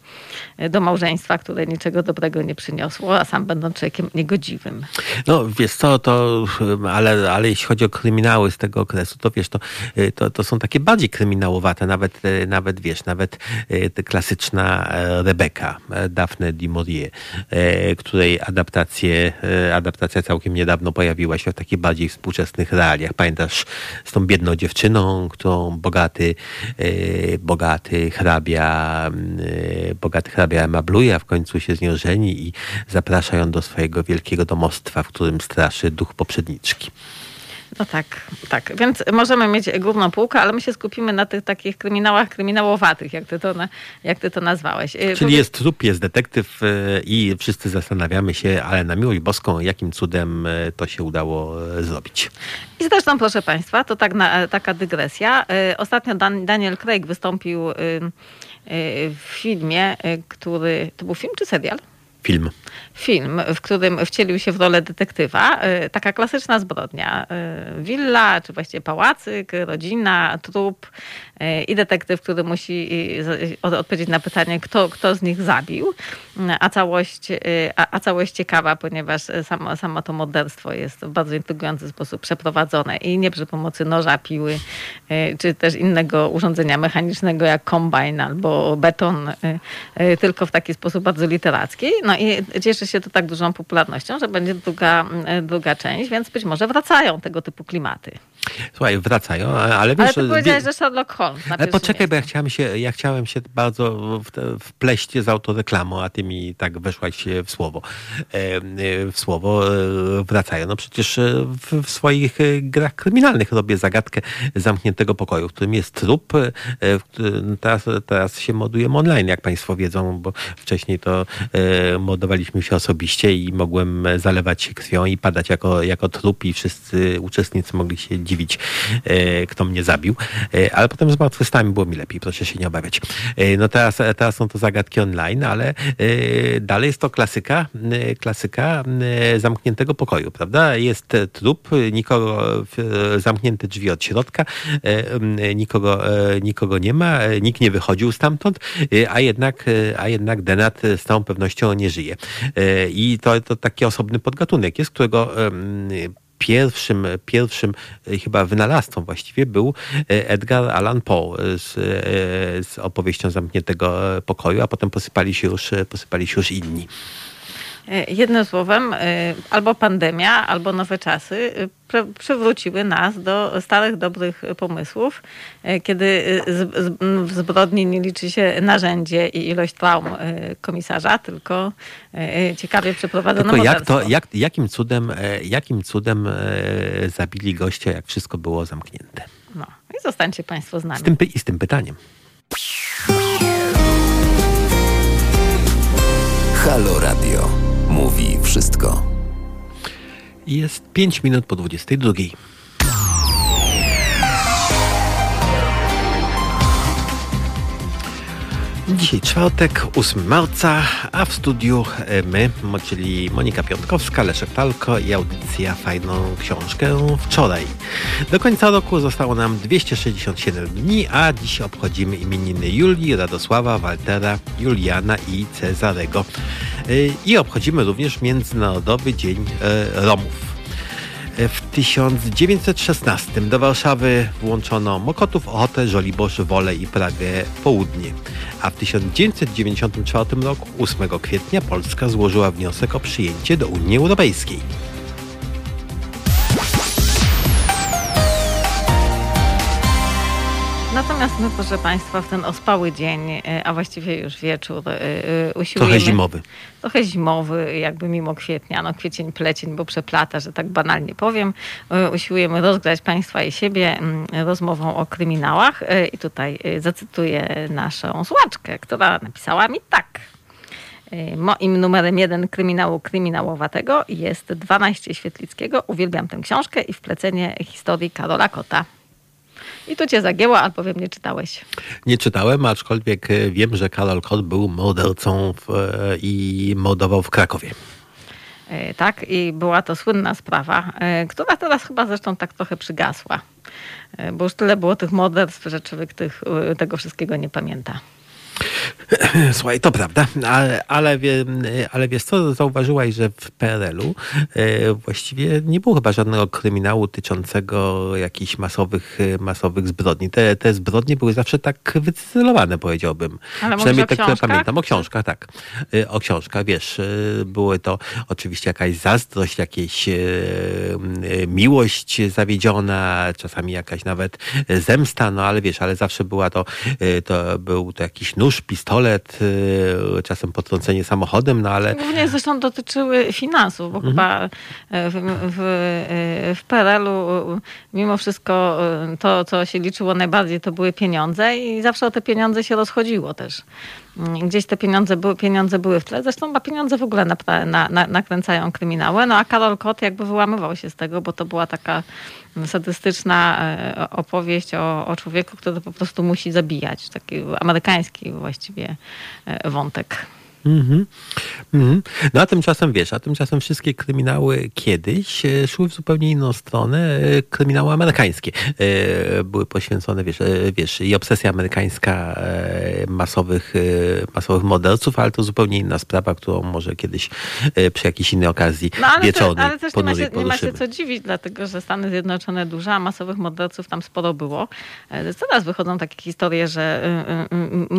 do małżeństwa, które niczego dobrego nie przyniosło, a sam będąc człowiekiem niegodziwym. No wiesz co, to ale, ale jeśli chodzi o kryminały z tego okresu, to wiesz, to, y, to, to są takie bardziej kryminałowate, nawet, y, nawet wiesz, nawet y, klasyczna e, Rebeka, e, Daphne du Maurier, e, której adaptacje, adaptacja całkiem niedawno pojawiła się w takich bardziej współczesnych realiach. Pamiętasz z tą biedną dziewczyną, którą bogaty, bogaty hrabia, bogaty hrabia mabluje, a w końcu się z nią żeni i zaprasza ją do swojego wielkiego domostwa, w którym straszy duch poprzedniczki. No tak, tak. Więc możemy mieć główną półkę, ale my się skupimy na tych takich kryminałach kryminałowatych, jak ty to, jak ty to nazwałeś. Y, Czyli jest trup, jest detektyw y, i wszyscy zastanawiamy się, ale na miłość boską, jakim cudem y, to się udało zrobić. I zresztą, proszę Państwa, to tak na, taka dygresja. Ostatnio Dan, Daniel Craig wystąpił w filmie, który... To był film czy serial? Film. Film, w którym wcielił się w rolę detektywa. E, taka klasyczna zbrodnia. E, willa, czy właściwie pałacyk, rodzina, trup e, i detektyw, który musi odpowiedzieć na pytanie, kto, kto z nich zabił. A całość, a, a całość ciekawa, ponieważ samo, samo to morderstwo jest w bardzo intrygujący sposób przeprowadzone i nie przy pomocy noża, piły, czy też innego urządzenia mechanicznego jak kombajn albo beton, tylko w taki sposób bardzo literacki. No i cieszy się to tak dużą popularnością, że będzie druga, mm, druga część, więc być może wracają tego typu klimaty. Słuchaj, wracają, ale wiesz... Ale ty powiedziałeś, wie... że Sherlock Holmes na Poczekaj, bo ja chciałem, się, ja chciałem się bardzo wpleść z autoreklamą, a ty mi tak weszłaś w słowo. W słowo e, wracają. No przecież e, w, swoich e, grach kryminalnych robię zagadkę zamkniętego pokoju, w którym jest trup. Teraz, teraz się modujemy online, jak państwo wiedzą, bo wcześniej to modowaliśmy się osobiście i mogłem zalewać się krwią i padać jako, jako trup i wszyscy uczestnicy mogli się dziwić, e, kto mnie zabił. E, ale potem z martwychwstami było mi lepiej, proszę się nie obawiać. E, no teraz, teraz są to zagadki online, ale dalej jest to klasyka, klasyka zamkniętego pokoju, prawda? Jest trup, nikogo, zamknięte drzwi od środka, nikogo, nikogo nie ma, nikt nie wychodził stamtąd, a jednak, a jednak Denat z całą pewnością nie żyje. I to, to taki osobny podgatunek jest, którego pierwszym, pierwszym e, chyba wynalazcą właściwie był e, Edgar Allan Poe z, e, z opowieścią zamkniętego pokoju, a potem posypali się już, posypali się już inni. Jednym słowem, albo pandemia, albo nowe czasy przywróciły nas do starych, dobrych pomysłów, kiedy w zbrodni nie liczy się narzędzie i ilość traum komisarza, tylko ciekawie przeprowadzone tylko jak to, jak, jakim, cudem, jakim cudem zabili gościa, jak wszystko było zamknięte? No i zostańcie Państwo z nami. Z tym, I z tym pytaniem. Halo Radio. Mówi wszystko. Jest 5 minut po 22. Dzisiaj czwartek, 8 marca, a w studiu e, my, czyli Monika Piątkowska, Leszek Palko i audycja Fajną Książkę wczoraj. Do końca roku zostało nam 267 dni, a dziś obchodzimy imieniny Julii, Radosława, Waltera, Juliana i Cezarego. E, I obchodzimy również Międzynarodowy Dzień e, Romów. W 1916 do Warszawy włączono Mokotów, Ochotę, Żoliborz, Wolę i Pragę Południe. A w 1994 roku, 8 kwietnia, Polska złożyła wniosek o przyjęcie do Unii Europejskiej. Natomiast my, proszę Państwa, w ten ospały dzień, e, a właściwie już wieczór, e, e, usiłujemy... Trochę zimowy. Trochę zimowy, jakby mimo kwietnia, no kwiecień, plecień, bo przeplata, że tak banalnie powiem. Usiłujemy rozgrać Państwa i siebie mm, rozmową o kryminałach i tutaj zacytuję naszą słuchaczkę, która napisała mi tak. Moim numerem jeden kryminału kryminałowatego jest 12 Świetlickiego. Uwielbiam tę książkę i wplecenie historii Karola Kota. I tu cię zagięło, albowiem nie czytałeś. Nie czytałem, aczkolwiek e, wiem, że Karol Kot był mordercą w, e, i mordował w Krakowie. E, tak, i była to słynna sprawa, która teraz chyba zresztą tak trochę przygasła. Bo już tyle było tych morderstw, że człowiek tych, tego wszystkiego nie pamięta. Słuchaj, to prawda, ale, ale, ale wiesz co, zauważyłaś, że w PRL-u e, właściwie nie było chyba żadnego kryminału tyczącego jakichś masowych, masowych zbrodni. Te, te zbrodnie były zawsze tak wycyzelowane, powiedziałbym. Ale Przynajmniej te, które pamiętam. O książkach, tak. E, o książkach, wiesz, e, były to oczywiście jakaś zazdrość, jakieś miłość zawiedziona, czasami jakaś nawet zemsta, no ale wiesz, ale zawsze była to, to był to jakiś nóż, pistolet, y, czasem potrącenie samochodem, no ale... Głównie zresztą dotyczyły finansów, bo mhm. chyba w, w, w PRL-u mimo wszystko y, to, co się liczyło najbardziej, to były pieniądze i zawsze o te pieniądze się rozchodziło też. Gdzieś te pieniądze były, pieniądze były w tle. Zresztą chyba pieniądze w ogóle na, na, na, nakręcają kryminały. No a Karol Kot jakby wyłamywał się z tego, bo to była taka sadystyczna e, opowieść o, o człowieku, który po prostu musi zabijać. Taki amerykański właściwie e, wątek. Mm -hmm. No a tymczasem wiesz, a tymczasem wszystkie kryminały kiedyś e, szły w zupełnie inną stronę. E, kryminały amerykańskie e, były poświęcone, wiesz, wiesz i obsesja amerykańska masowych, masowych morderców, ale to zupełnie inna sprawa, którą może kiedyś przy jakiejś innej okazji no, ale wieczornej Ale też nie ma, się, nie ma się co dziwić, dlatego że Stany Zjednoczone duże, a masowych morderców tam sporo było. Teraz wychodzą takie historie, że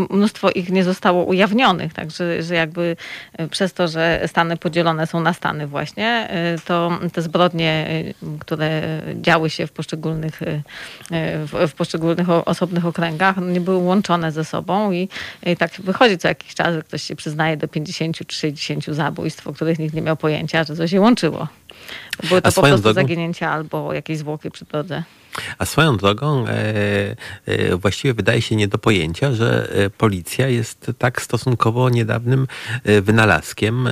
mnóstwo ich nie zostało ujawnionych, także że jakby e, przez to, że Stany podzielone są na Stany właśnie, e, to te zbrodnie, e, które działy się w poszczególnych, w poszczególnych osobnych okręgach, nie były łączone ze sobą i, i tak wychodzi co jakiś czas, że ktoś się przyznaje do 50 czy 60 zabójstw, o których nikt nie miał pojęcia, że coś się łączyło. Były to po prostu drogą... zaginięcia albo jakieś zwłoki przy drodze. A swoją drogą e, e, właściwie wydaje się nie do pojęcia, że e, policja jest tak stosunkowo niedawnym wynalazkiem.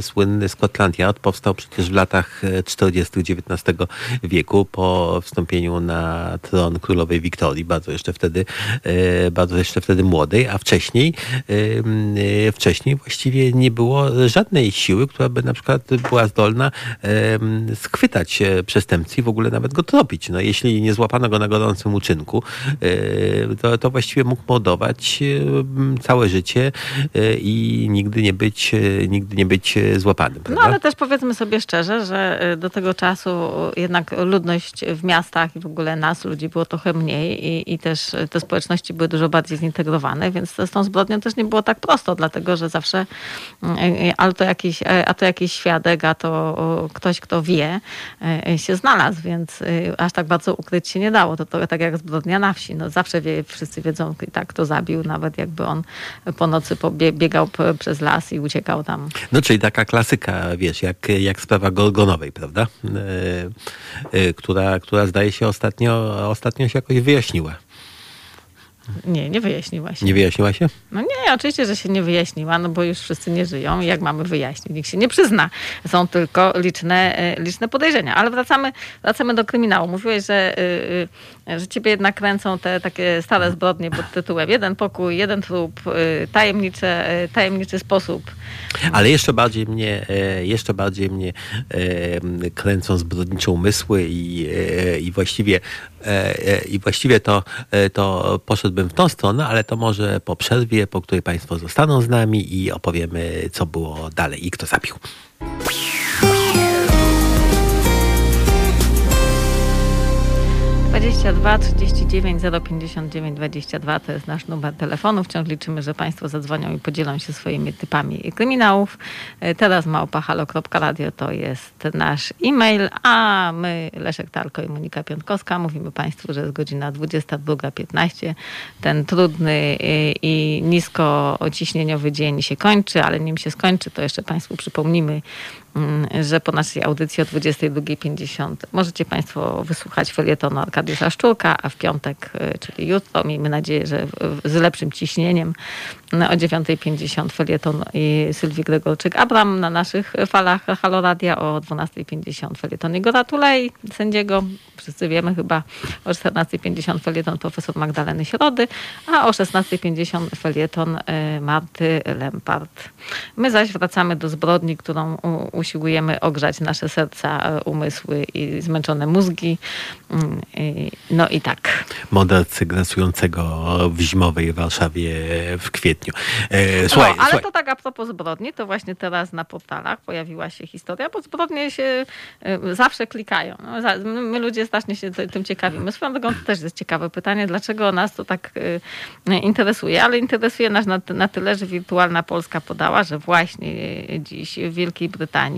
Słynny Scotland Yard powstał przecież w latach 40. XIX wieku po wstąpieniu na tron królowej Wiktorii, bardzo jeszcze wtedy, bardzo jeszcze wtedy młodej, a wcześniej, wcześniej właściwie nie było żadnej siły, która by na przykład była zdolna schwytać przestępcy i w ogóle nawet go tropić. No, jeśli jeśli nie złapano go na gorącym uczynku, e, to, to właściwie mógł mordować e, całe życie e, i nigdy nie być, nigdy nie być złapany. No, prawda? No ale też powiedzmy sobie szczerze, że do tego czasu jednak ludność w miastach i w ogóle nas, ludzi było trochę mniej i, i też te społeczności były dużo bardziej zintegrowane, więc z tą zbrodnią też nie było tak prosto, dlatego że zawsze ale to jakiś, a to jakiś świadek, a to ktoś, kto wie, się znalazł, więc aż tak bardzo ukryć się nie dało. To, to tak jak zbrodnia na wsi. No, zawsze wie, wszyscy wiedzą, tak kto zabił, nawet jakby on po nocy biegał przez las i uciekał tam. No czyli taka klasyka, wiesz, jak, jak sprawa Gorgonowej, prawda? E, e, która, która zdaje się ostatnio, ostatnio się jakoś wyjaśniła. Nie, nie wyjaśniła się. Nie wyjaśniła się? No nie, oczywiście, że się nie wyjaśniła, no bo już wszyscy nie żyją. Jak mamy wyjaśnić? Nikt się nie przyzna. Są tylko liczne, e, liczne podejrzenia. Ale wracamy, wracamy do kryminału. Mówiłeś, że, y, y, że ciebie jednak kręcą te takie stare zbrodnie pod tytułem jeden pokój, jeden trup, y, tajemnicze, tajemniczy sposób. Ale jeszcze bardziej mnie, e, jeszcze bardziej mnie e, kręcą zbrodnicze umysły i, i właściwie i właściwie to, to poszedłbym w tą stronę, ale to może po przerwie, po której Państwo zostaną z nami i opowiemy, co było dalej i kto zabił. 22 39 059 22 to jest nasz numer telefonu. Wciąż liczymy, że Państwo zadzwonią i podzielą się swoimi typami kryminałów. E, teraz małpahalo.radio to jest nasz e-mail, a my, Leszek Talko i Monika Piątkowska, mówimy Państwu, że jest godzina 22.15. Ten trudny e, i nisko ociśnieniowy dzień się kończy, ale nim się skończy, to jeszcze Państwu przypomnimy, że po naszej audycji o 22.50 możecie Państwo wysłuchać felietonu Arkadiusza Szczurka, a w piątek, y, czyli jutro, miejmy nadzieję, że z lepszym ciśnieniem, o 9.50 felieton Sylwii Gregorczyk-Abram na naszych falach Haloradia, o 12.50 felieton Igora Tulej, sędziego, wszyscy wiemy chyba, o 14.50 felieton profesor Magdaleny Środy, a o 16.50 felieton y, Marty Lempart. My zaś wracamy do zbrodni, którą usiłujemy ogrzać nasze serca, e, umysły i zmęczone mózgi. Mm, no i tak. Mordercy grasującego w zimowej Warszawie w kwietniu. E, słuchaj, no, ale słuchaj. to tak a propos zbrodni, to właśnie teraz na portalach pojawiła się historia, bo zbrodnie się e, zawsze klikają. No, my ludzie strasznie się tym ciekawimy. Swoją drogą to też jest ciekawe pytanie, dlaczego nas to tak interesuje, ale interesuje nas na, na tyle, że Wirtualna Polska podała, że właśnie dziś w Wielkiej Brytanii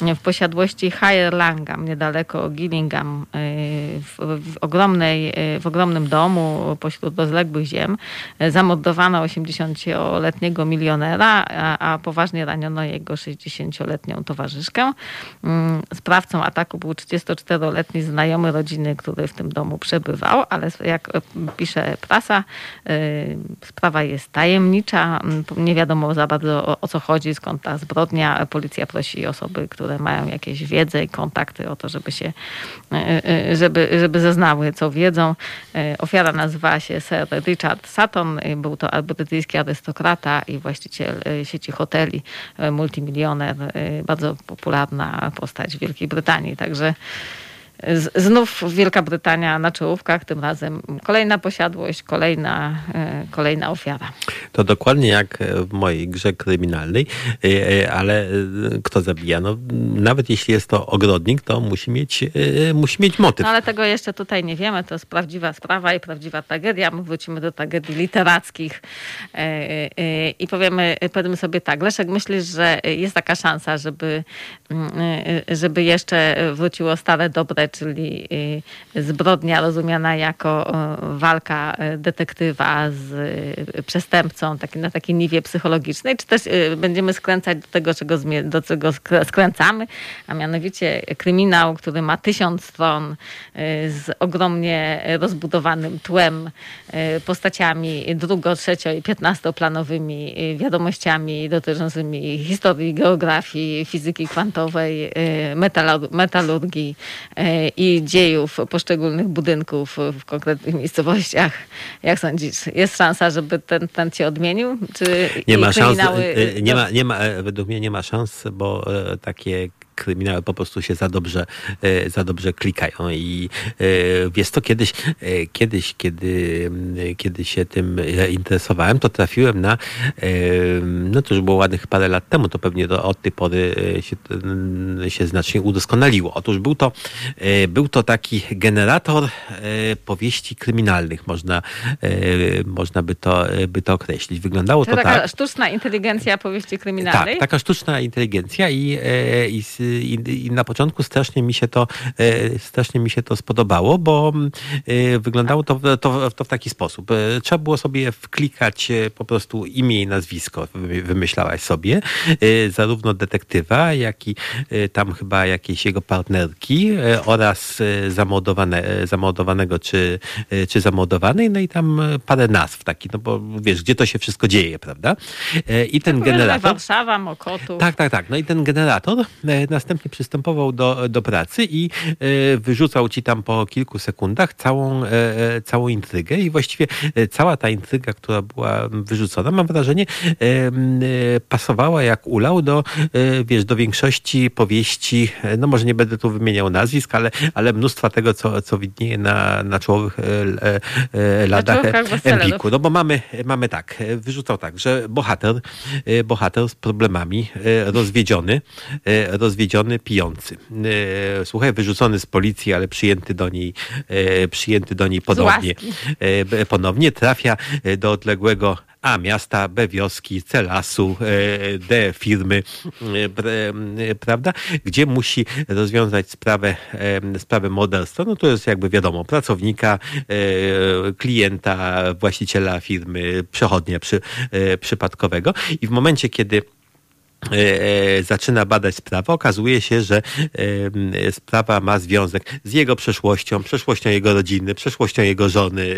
w posiadłości Higher Langham, niedaleko Gillingham, y, w, w, ogromnej, y, w ogromnym domu pośród rozległych ziem. Zamordowano 80-letniego milionera, a, a poważnie raniono jego 60-letnią towarzyszkę. Mm, sprawcą ataku był 34-letni znajomy rodziny, który w tym domu przebywał, ale jak pisze prasa, sprawa jest tajemnicza. Mm, nie wiadomo za bardzo o, o co chodzi, skąd ta zbrodnia. Policja prosi osoby, które mają jakieś wiedzę i kontakty o to, żeby się, e, e, żeby, żeby zeznały, co wiedzą. E, ofiara nazywała się Sir Richard Sutton. Był to brytyjski arystokrata i właściciel sieci hoteli, multimilioner, bardzo popularna postać w Wielkiej Brytanii. Także Znów Wielka Brytania na czołówkach, tym razem kolejna posiadłość, kolejna, e, kolejna ofiara. To dokładnie jak w mojej grze kryminalnej, e, e, ale kto zabija? No, nawet jeśli jest to ogrodnik, to musi mieć, musi mieć motyw. No, ale tego jeszcze tutaj nie wiemy, to jest prawdziwa sprawa i prawdziwa tragedia. My wrócimy do tragedii literackich i powiemy, powiemy sobie tak, Leszek, myślisz, że jest taka szansa, żeby, mm, żeby jeszcze wróciło stare, dobre czyli y, zbrodnia rozumiana jako walka y, detektywa z y, przestępcą taki, na takiej niwie psychologicznej, czy też będziemy skręcać do tego, czego, do czego skręcamy, a mianowicie kryminał, który ma tysiąc stron z ogromnie rozbudowanym tłem, postaciami drugo-, trzecio- i piętnastoplanowymi wiadomościami dotyczącymi historii, geografii, fizyki kwantowej, metalurgii i dziejów poszczególnych budynków w konkretnych miejscowościach. Jak sądzisz, jest szansa, żeby ten, ten cię odmienił? Czy nie ma szans, e, e, nie ma, nie ma, e, według mnie nie ma szans, bo takie kryminały po prostu się za dobrze, e, za dobrze klikają i e, wiesz to kiedyś, e, kiedyś, kiedy, kiedy się tym interesowałem, to trafiłem na, no to już było ładnych parę lat temu, to pewnie to od tej pory się, się znacznie udoskonaliło. Otóż był to, był to taki generator powieści kryminalnych, można, można by to, by to określić. Wyglądało to taka tak. sztuczna inteligencja powieści kryminalnej? Tak, taka sztuczna inteligencja i, i i, i na początku strasznie mi się to strasznie mi się to spodobało, bo wyglądało to, to, to w taki sposób. Trzeba było sobie wklikać po prostu imię i nazwisko, wymyślałaś sobie, zarówno detektywa, jak i tam chyba jakiejś jego partnerki oraz zamodowane, zamodowanego czy, czy zamodowanej, no i tam parę nazw taki, no bo wiesz, gdzie to się wszystko dzieje, prawda? I ten generator... Warszawa, Mokotów. Tak, tak, tak. No i ten generator następnie przystępował do, do pracy i wyrzucał ci tam po kilku sekundach całą, całą intrygę i właściwie cała ta intryga, która była wyrzucona, mam wrażenie, pasowała jak ulał do, wiesz, do większości powieści, no może nie będę tu wymieniał nazwisk, ale, ale mnóstwa tego, co, co widnieje na, na czołowych ladach Empiku. No bo mamy, mamy tak, wyrzucał tak, że bohater, bohater z problemami, rozwiedziony, rozwiedziony, pijący. Słuchaj, wyrzucony z policji, ale przyjęty do niej, przyjęty do niej ponownie. Ponownie trafia do odległego a miasta, B wioski, C lasu, e, D firmy, e, prawda? Gdzie musi rozwiązać sprawę, sprawę morderstwa. No to jest jakby wiadomo, pracownika, e, klienta, właściciela firmy, przechodnia przy, przypadkowego. I w momencie, kiedy E, e, zaczyna badać sprawę, okazuje się, że e, sprawa ma związek z jego przeszłością, przeszłością jego rodziny, przeszłością jego żony,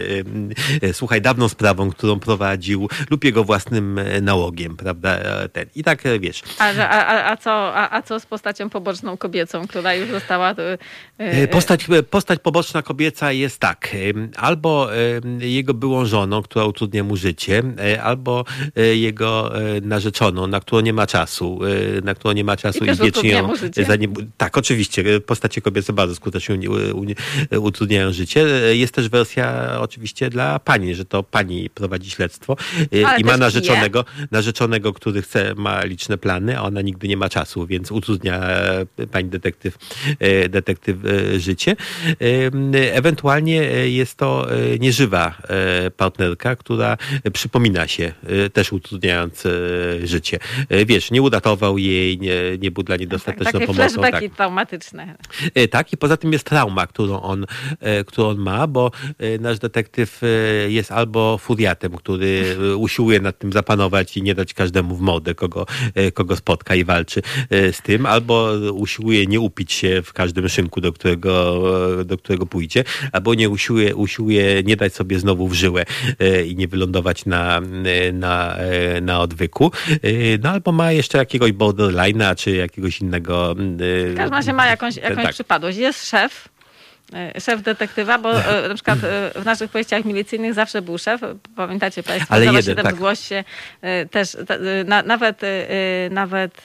słuchaj, dawną sprawą, którą prowadził lub jego własnym nałogiem, prawda? Ten. I tak wiesz. A, a, a, co, a, a co z postacią poboczną kobiecą, która już została... Postać, postać poboczna kobieca jest tak, albo jego byłą żoną, która utrudnia mu życie, albo jego narzeczoną, na którą nie ma czasu czasu, y, na którą nie ma czasu i, i wiecznie ją... Zanim, tak, oczywiście, postacie kobiece bardzo skutecznie utrudniają życie. Jest też wersja oczywiście dla pani, że to pani prowadzi śledztwo y, Ale i ma narzeczonego, narzeczonego, który chce, ma liczne plany, a ona nigdy nie ma czasu, więc utrudnia y, pani detektyw, detektyw życie. Ewentualnie jest to nieżywa partnerka, która przypomina się, też utrudniając życie. Wiesz, nie nie uratował jej, nie, nie był dla niej dostateczną tak, pomocą. Flashbacki tak. traumatyczne. E, tak, i poza tym jest trauma, którą on, e, którą on ma, bo e, nasz detektyw jest albo furiatem, który usiłuje nad tym zapanować i nie dać każdemu w modę, kogo, kogo spotka i walczy z tym, albo usiłuje nie upić się w każdym szynku, do którego, do którego pójdzie, albo nie usiłuje, usiłuje nie dać sobie znowu w żyłę i nie wylądować na, na, na odwyku. No albo ma jeszcze jakiegoś borderline'a, czy jakiegoś innego... W każdym razie ma jakąś, jakąś tak. przypadłość. Jest szef, e, szef detektywa, bo e, na przykład w naszych powieściach milicyjnych zawsze był szef. Pamiętacie Państwo, Ale jeden, tak. w głosie też nawet, nawet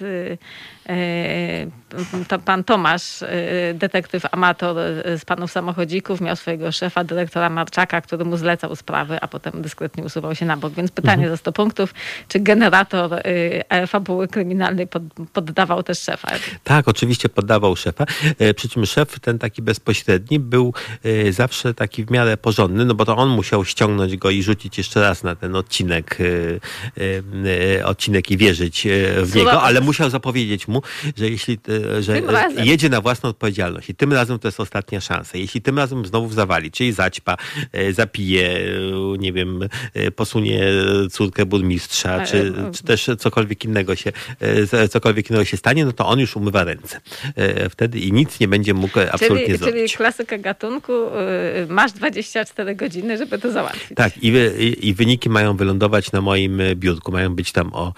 to pan Tomasz, e, detektyw amator z panów samochodzików, miał swojego szefa, dyrektora Marczaka, który mu zlecał sprawy, a potem dyskretnie usuwał się na bok. Więc pytanie mhm. za 100 punktów, czy generator e, fabuły kryminalnej poddawał też szefa? Tak, oczywiście poddawał szefa. Przy czym szef, ten taki bezpośredni, był zawsze taki w miarę porządny, no bo to on musiał ściągnąć go i rzucić jeszcze raz na ten odcinek, odcinek i wierzyć w niego, ale musiał zapowiedzieć mu, mu, że jeśli e, że jedzie na własną odpowiedzialność i tym razem to jest ostatnia szansa. Jeśli tym razem znowu zawali, czyli zaćpa, e, zapije, e, nie wiem, posunie córkę burmistrza, czy, czy też cokolwiek innego się, cokolwiek innego się stanie, no to on już umywa ręce. Wtedy i nic nie będzie mógł absolutnie czyli, zrobić. Czyli klasyka gatunku, masz 24 godziny, żeby to załatwić. Tak, i, i, i wyniki mają wylądować na moim biurku, mają być tam o,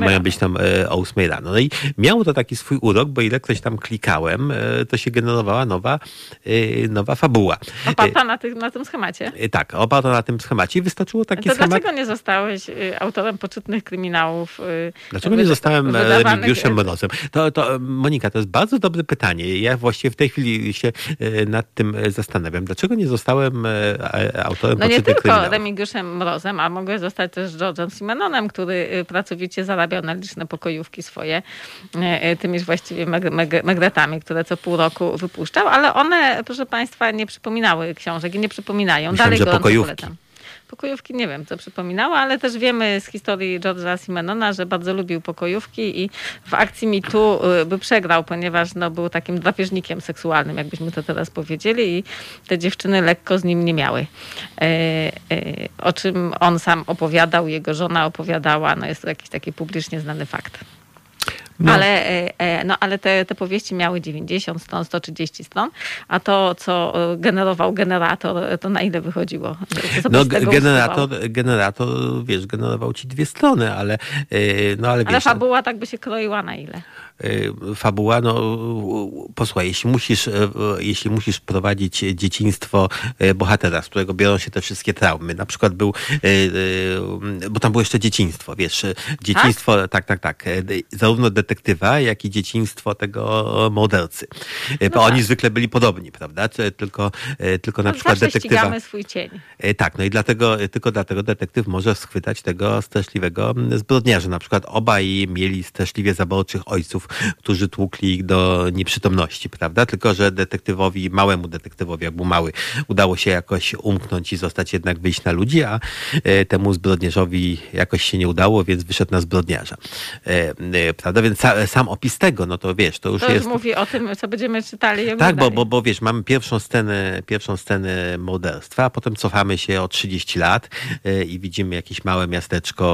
mają być tam o 8 rano. No i miał miało to taki swój urok, bo ilekroć tam klikałem, e, to się generowała nowa, e, nowa fabuła. Oparta na, tym, na tym schemacie? E, tak, oparta na tym schemacie. Wystarczyło taki to schemat... dlaczego nie zostałeś autorem poczytnych kryminałów? Dlaczego nie zostałem Remigiuszem Mrozem? To, to, Monika, to jest bardzo dobre pytanie. Ja właściwie w tej chwili się nad tym zastanawiam. Dlaczego nie zostałem autorem no poczytnych kryminałów? No nie tylko Remigiuszem Mrozem, a mogę zostać też George'em Simenonem, który pracowicie zarabiał na liczne pokojówki swoje tymi właściwie magretami, które co pół roku wypuszczał, ale one, proszę Państwa, nie przypominały książek i nie przypominają. Myślałem, Dalej że pokojówki. pokojówki nie wiem, co przypominało, ale też wiemy z historii George'a Simenona, że bardzo lubił pokojówki i w akcji Mi Tu by przegrał, ponieważ no, był takim drapieżnikiem seksualnym, jakbyśmy to teraz powiedzieli i te dziewczyny lekko z nim nie miały. O czym on sam opowiadał, jego żona opowiadała, no jest to jakiś taki publicznie znany fakt. No. Ale, e, e, no, ale te, te powieści miały 90 stron, 130 stron, a to, co e, generował generator, to na ile wychodziło? No, generator, generator, wiesz, generował ci dwie strony, ale no, ale, ale wiesz, fabuła tak by się kroiła na ile? Fabuła, no posłuchaj, jeśli musisz, jeśli musisz prowadzić dzieciństwo bohatera, z którego biorą się te wszystkie traumy, na przykład był, bo tam było jeszcze dzieciństwo, wiesz, dzieciństwo, tak, tak, tak, tak zarówno detektywa, jak i dzieciństwo tego mordercy. No Bo tak. oni zwykle byli podobni, prawda? Tylko, tylko na no, przykład detektywa. ścigamy swój cień. Tak, no i dlatego, tylko dlatego detektyw może schwytać tego straszliwego zbrodniarza. Na przykład obaj mieli straszliwie zaborczych ojców, którzy tłukli ich do nieprzytomności, prawda? Tylko, że detektywowi, małemu detektywowi, jak był mały, udało się jakoś umknąć i zostać jednak wyjść na ludzi, a temu zbrodniarzowi jakoś się nie udało, więc wyszedł na zbrodniarza. Prawda? Więc sam opis tego, no to wiesz, to już to jest... mówi o tym, co będziemy czytali Tak, bo, bo, bo wiesz, mamy pierwszą scenę, pierwszą scenę morderstwa, a potem cofamy się o 30 lat i widzimy jakieś małe miasteczko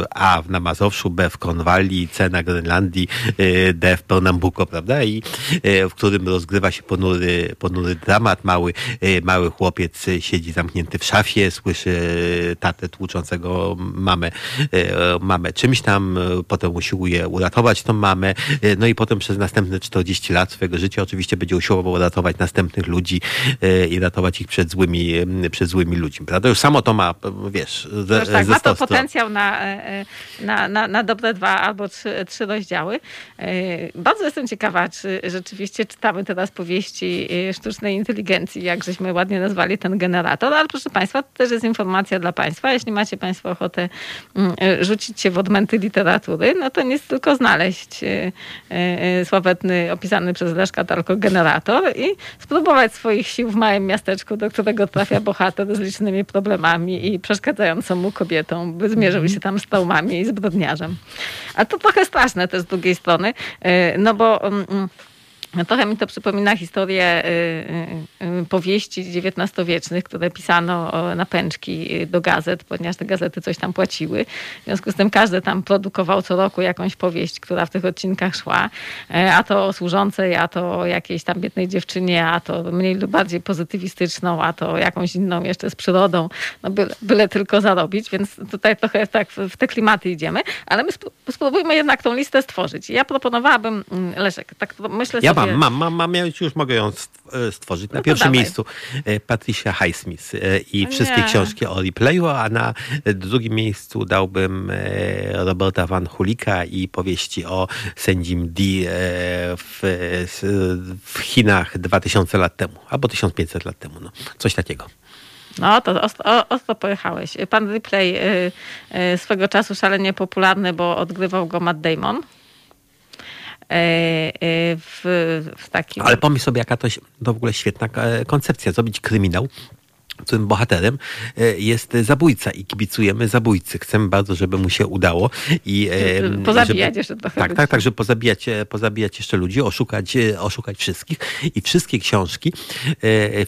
e, A na Mazowszu, B w Cornwalli, C na Grenlandii, D w Pernambuco, prawda? I yy, w którym rozgrywa się ponury, ponury dramat. Mały, mały chłopiec siedzi zamknięty w szafie, słyszy tatę tłuczącego mamę, mamę czymś tam, potem usiłuje uratować tą mamę, no i potem przez następne 40 lat swojego życia oczywiście będzie usiłował ratować następnych ludzi i ratować ich przed złymi, przed złymi ludźmi. Prawda? Już samo to ma, wiesz, ze, no tak, ma to potencjał na, na, na, na dobre dwa albo trzy, trzy rozdziały. Bardzo jestem ciekawa, czy rzeczywiście czytamy teraz powieści sztucznej inteligencji, jak żeśmy ładnie nazwali ten generator, ale proszę Państwa, to też jest informacja dla Państwa. Jeśli macie Państwo ochotę mm, rzucić się w odmęty literatury, no to nie tylko znaleźć e, e, sławetny, opisany przez Leszka Tarko generator i spróbować swoich sił w małym miasteczku, do którego trafia bohater z licznymi problemami i przeszkadzającą mu kobietą, by zmierzył mhm. się tam z traumami i zbrodniarzem. A to trochę straszne też z drugiej strony, e, no bo mm, mm, no trochę mi to przypomina historię y, y, y, powieści XIX-wiecznych, które pisano na pęczki do gazet, ponieważ te gazety coś tam płaciły. W związku z tym każdy tam produkował co roku jakąś powieść, która w tych odcinkach szła. E, a to o służącej, a to o jakiejś tam biednej dziewczynie, a to mniej lub bardziej pozytywistyczną, a to jakąś inną jeszcze z przyrodą. No byle, byle tylko zarobić, więc tutaj trochę tak w te klimaty idziemy. Ale my spróbujmy jednak tą listę stworzyć. Ja proponowałabym, mm, Leszek, tak myślę ja sobie mam, mam, mam, mam, ja już mogę ją e, stworzyć. Na no pierwszym dawaj. miejscu e, Patricia Highsmith e, i wszystkie nie. książki o replayu, a na drugim miejscu dałbym Roberta Van Hulika i powieści o sędzim D w, w Chinach 2000 lat temu, albo 1500 lat temu. No. Coś takiego. No, to ostro, ostro pojechałeś. Pan Ripley swego czasu szalenie popularny, bo odgrywał go Matt Damon. E, e, w, w takim... Ale pomyśl sobie, jaka to, to w ogóle świetna e, koncepcja, zrobić kryminał, którym bohaterem e, jest zabójca i kibicujemy zabójcy. Chcemy bardzo, żeby mu się udało. I, pozabijać żeby, jeszcze trochę Tak, tak, tak, żeby pozabijać, e, pozabijać jeszcze ludzi, oszukać, e, oszukać wszystkich. I wszystkie książki,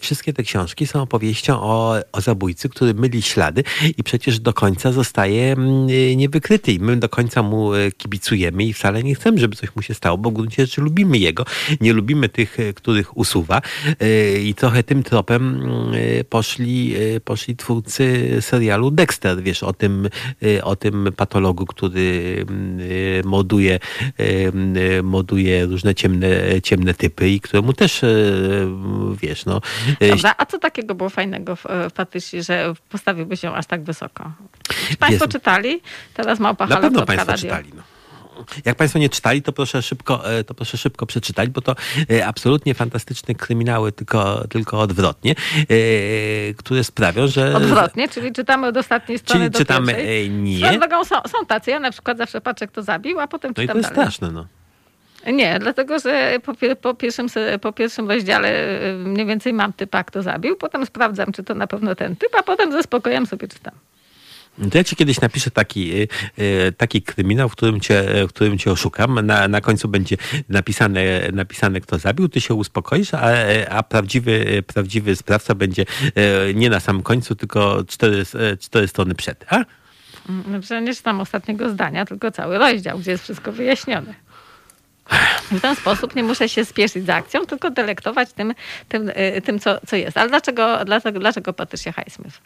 wszystkie te książki są opowieścią o, o zabójcy, który myli ślady i przecież do końca zostaje mm, niewykryty. I my do końca mu kibicujemy i wcale nie chcemy, żeby coś mu się stało, bo w gruncie rzeczy lubimy jego. Nie lubimy tych, których usuwa. I trochę tym tropem mm, poszli poszli, e, poszli twórcy serialu Dexter, wiesz, o tym, e, o tym patologu, który e, moduje, moduje różne ciemne, ciemne typy i któremu też, wiesz, no... Dobra, a co takiego było fajnego w, Patrycji, że postawiłby się aż tak wysoko? Czy Państwo czytali? Teraz Małpa Na pewno Państwo czytali, no. Jak Państwo nie czytali, to proszę szybko, e, to proszę szybko przeczytać, bo to e, absolutnie fantastyczne kryminały, tylko, tylko odwrotnie, e, które sprawią, że... Odwrotnie, czyli czytamy od ostatniej strony czyli do czytamy, pierwszej. Nie. Drogą są, są tacy, ja na przykład zawsze patrzę, kto zabił, a potem no czytam No i to jest dalej. straszne, no. Nie, dlatego że po, po, pierwszym, po pierwszym rozdziale mniej więcej mam typa, kto zabił, potem sprawdzam, czy to na pewno ten typ, a potem ze spokojem sobie czytam. To ja ci kiedyś napiszę taki, y, y, taki kryminał, w którym cię, w którym cię oszukam. Na, na końcu będzie napisane, napisane, kto zabił, ty się uspokoisz, a, a prawdziwy, prawdziwy sprawca będzie nie na samym końcu, tylko cztery, cztery strony przed. A? Znaczy, nie czytam ostatniego zdania, tylko cały rozdział, gdzie jest wszystko wyjaśnione. W ten sposób nie muszę się spieszyć z akcją, tylko delektować tym, tym, y, tym co, co jest. Ale dlaczego, dlaczego, dlaczego Patricia Highsmith?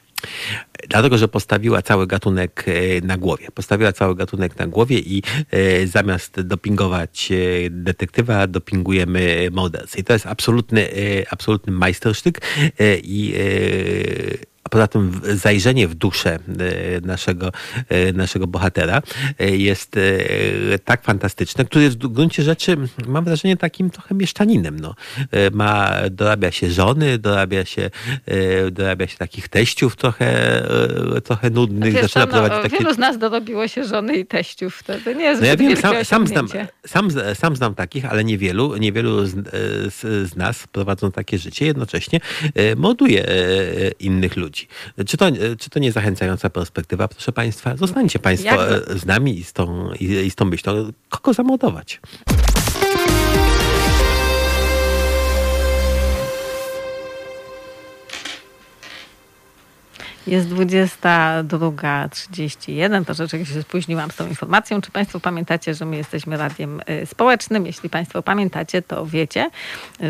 Dlatego, że postawiła cały gatunek y, na głowie. Postawiła cały gatunek na głowie i y, zamiast dopingować detektywa, dopingujemy mordercę. I to jest absolutny, absolutny majstersztyk i poza tym zajrzenie w duszę e, naszego, e, naszego bohatera e, jest tak fantastyczne, który jest w gruncie rzeczy, mam wrażenie, takim trochę mieszczaninem. No. Ma, dorabia się żony, dorabia się, dorabia się takich teściów trochę, trochę nudnych. Wiesz, Zaczyna no, prowadzić takie... Wielu z nas dorobiło się żony i teściów. To, to nie jest no ja wiem, sam, sam, znam, sam, sam znam takich, ale niewielu, niewielu z, z, z nas prowadzą takie życie, jednocześnie morduje innych ludzi. Czy to, czy to nie zachęcająca perspektywa, proszę Państwa? Zostańcie Państwo Jak... z nami i z tą, i, i z tą myślą, kogo zamordować. Jest 22.31, to rzeczywiście się spóźniłam z tą informacją. Czy Państwo pamiętacie, że my jesteśmy radiem y, społecznym? Jeśli Państwo pamiętacie, to wiecie,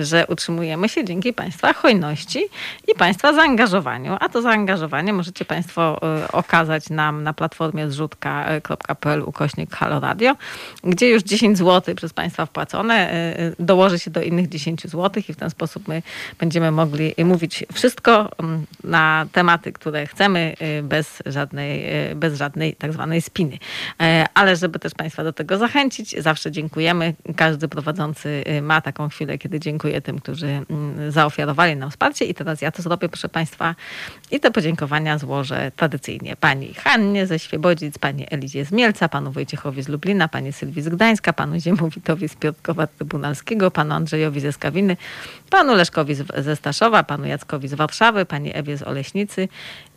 że utrzymujemy się dzięki Państwa hojności i Państwa zaangażowaniu. A to zaangażowanie możecie Państwo y, okazać nam na platformie zrzutka.pl ukośnik Halo Radio, gdzie już 10 zł przez Państwa wpłacone y, dołoży się do innych 10 zł i w ten sposób my będziemy mogli mówić wszystko mm, na tematy, które chcemy y, bez żadnej, y, bez żadnej tak zwanej spiny. E, ale żeby też Państwa do tego zachęcić, zawsze dziękujemy. Każdy prowadzący y, ma taką chwilę, kiedy dziękuję tym, którzy mm, zaofiarowali nam wsparcie i teraz ja to zrobię, proszę Państwa. I te podziękowania złożę tradycyjnie pani Hannie ze Świebodzic, pani Elizie z Mielca, panu Wojciechowi z Lublina, pani Sylwii z Gdańska, panu Ziemowitowi z Piotrkowa Trybunalskiego, panu Andrzejowi ze Skawiny, panu Leszkowi ze Staszowa, panu Jackowi z Warszawy, pani Ewie z Oleśnicy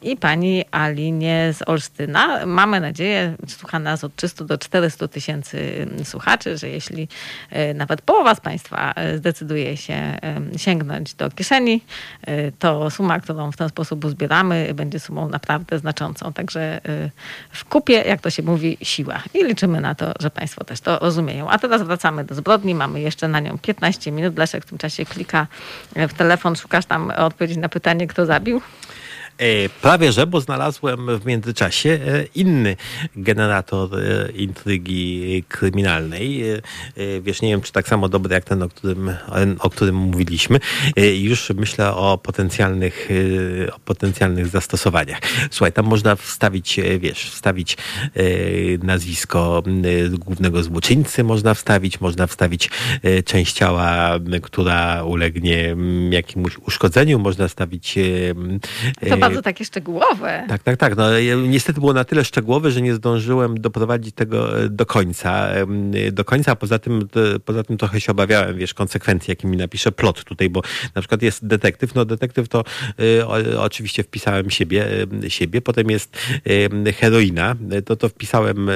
i pani Alinie z Olsztyna. Mamy nadzieję, słucha nas od 300 do 400 tysięcy mm, słuchaczy, że jeśli e, nawet połowa z Państwa e, zdecyduje się sięgnąć do kieszeni, e, to suma, którą w ten sposób uzbieramy, będzie sumą naprawdę znaczącą. Także w kupie, jak to się mówi, siła. I liczymy na to, że Państwo też to rozumieją. A teraz wracamy do zbrodni. Mamy jeszcze na nią 15 minut. Leszek w tym czasie klika w telefon, szukasz tam odpowiedzi na pytanie, kto zabił. E, prawie że, bo znalazłem w międzyczasie e, inny generator e, intrygi kryminalnej. Wiesz, nie wiem, czy tak samo dobry jak ten, o którym, o którym mówiliśmy. Już myślę o potencjalnych, o potencjalnych zastosowaniach. Słuchaj, tam można wstawić, wiesz, wstawić nazwisko głównego złoczyńcy, można wstawić, można wstawić część ciała, która ulegnie jakiemuś uszkodzeniu, można wstawić bardzo takie szczegółowe. Tak, tak, tak. No, niestety było na tyle szczegółowe, że nie zdążyłem doprowadzić tego e, do końca. Do końca, poza tym, poza tym trochę się obawiałem, wiesz, konsekwencji, jakimi napiszę plot tutaj, bo na przykład jest detektyw. No detektyw to o, oczywiście wpisałem siebie, siebie. Potem jest heroina, to to wpisałem,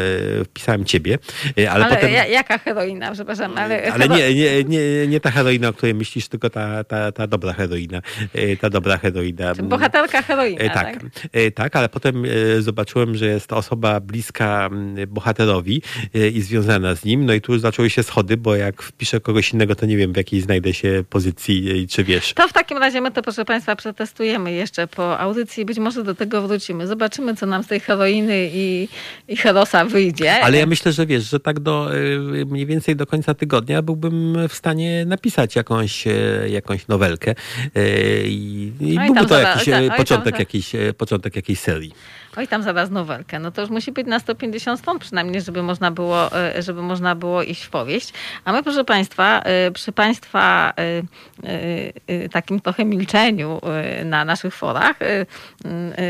wpisałem ciebie. Ale, ale potem... jaka heroina, przepraszam, ale... Ale nie, nie, nie, nie ta heroina, o której myślisz, tylko ta, ta, ta dobra heroina. Ta dobra heroina. Bohaterka heroina e, tak, tak? tak, ale potem e, zobaczyłem, że jest osoba bliska bohaterowi i związana z nim, no i tu zaczęły się schody, bo jak wpiszę kogoś innego, to nie wiem, w jakiej znajdę się pozycji, czy wiesz. To w takim razie my to, proszę Państwa, przetestujemy jeszcze po audycji, być może do tego wrócimy. Zobaczymy, co nam z tej heroiny i, i herosa wyjdzie. Ale ja myślę, że wiesz, że tak do mniej więcej do końca tygodnia byłbym w stanie napisać jakąś, jakąś nowelkę i, i no byłby to jakiś początek początek, jakiejś, początek jakiejś serii. Oj, tam zaraz nowelkę. No to już musi być na 150 stron przynajmniej, żeby można było, żeby można było iść w powieść. A my, proszę Państwa, przy Państwa takim trochę milczeniu na naszych forach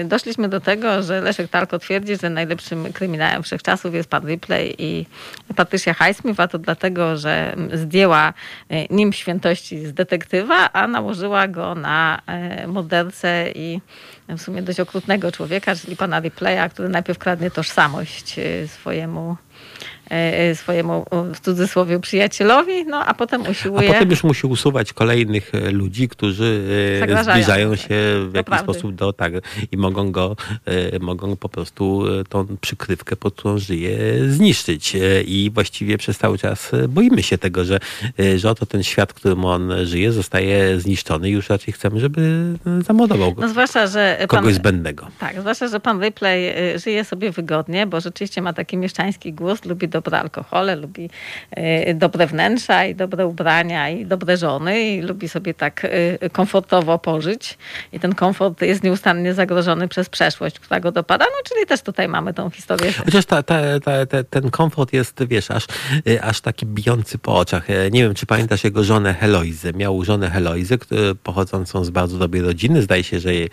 doszliśmy do tego, że Leszek Talko twierdzi, że najlepszym kryminałem wszechczasów jest pan Ripley i Patricia Highsmith, a to dlatego, że zdjęła nim świętości z detektywa, a nałożyła go na mordercę i w sumie dość okrutnego człowieka, czyli pana Ripleya, który najpierw kradnie tożsamość swojemu E, swojemu w cudzysłowie przyjacielowi, no a potem usiłuje... A potem już musi usuwać kolejnych e, ludzi, którzy e, zbliżają się w jakiś sposób do tak i mogą go, mogą po prostu tą przykrywkę, pod którą żyje, zniszczyć. I właściwie przez cały czas boimy się tego, że, że oto ten świat, w którym on żyje, zostaje zniszczony i już raczej chcemy, żeby zamodował go. No zwłaszcza, że kogoś pan, zbędnego. Tak, zwłaszcza, że pan Ripley żyje sobie wygodnie, bo rzeczywiście ma taki mieszczański głos, lubi do dobre alkohole, lubi e, dobre wnętrza i dobre ubrania i dobre żony i lubi sobie tak e, komfortowo pożyć. I ten komfort jest nieustannie zagrożony przez przeszłość, która go dopada. No czyli też tutaj mamy tą historię. Chociaż ta, ta, ta, ten komfort jest, wiesz, aż, e, aż taki bijący po oczach. Nie wiem, czy pamiętasz jego żonę Heloizę. Miał żonę Heloizę, pochodzącą z bardzo dobrej rodziny. Zdaje się, że jej,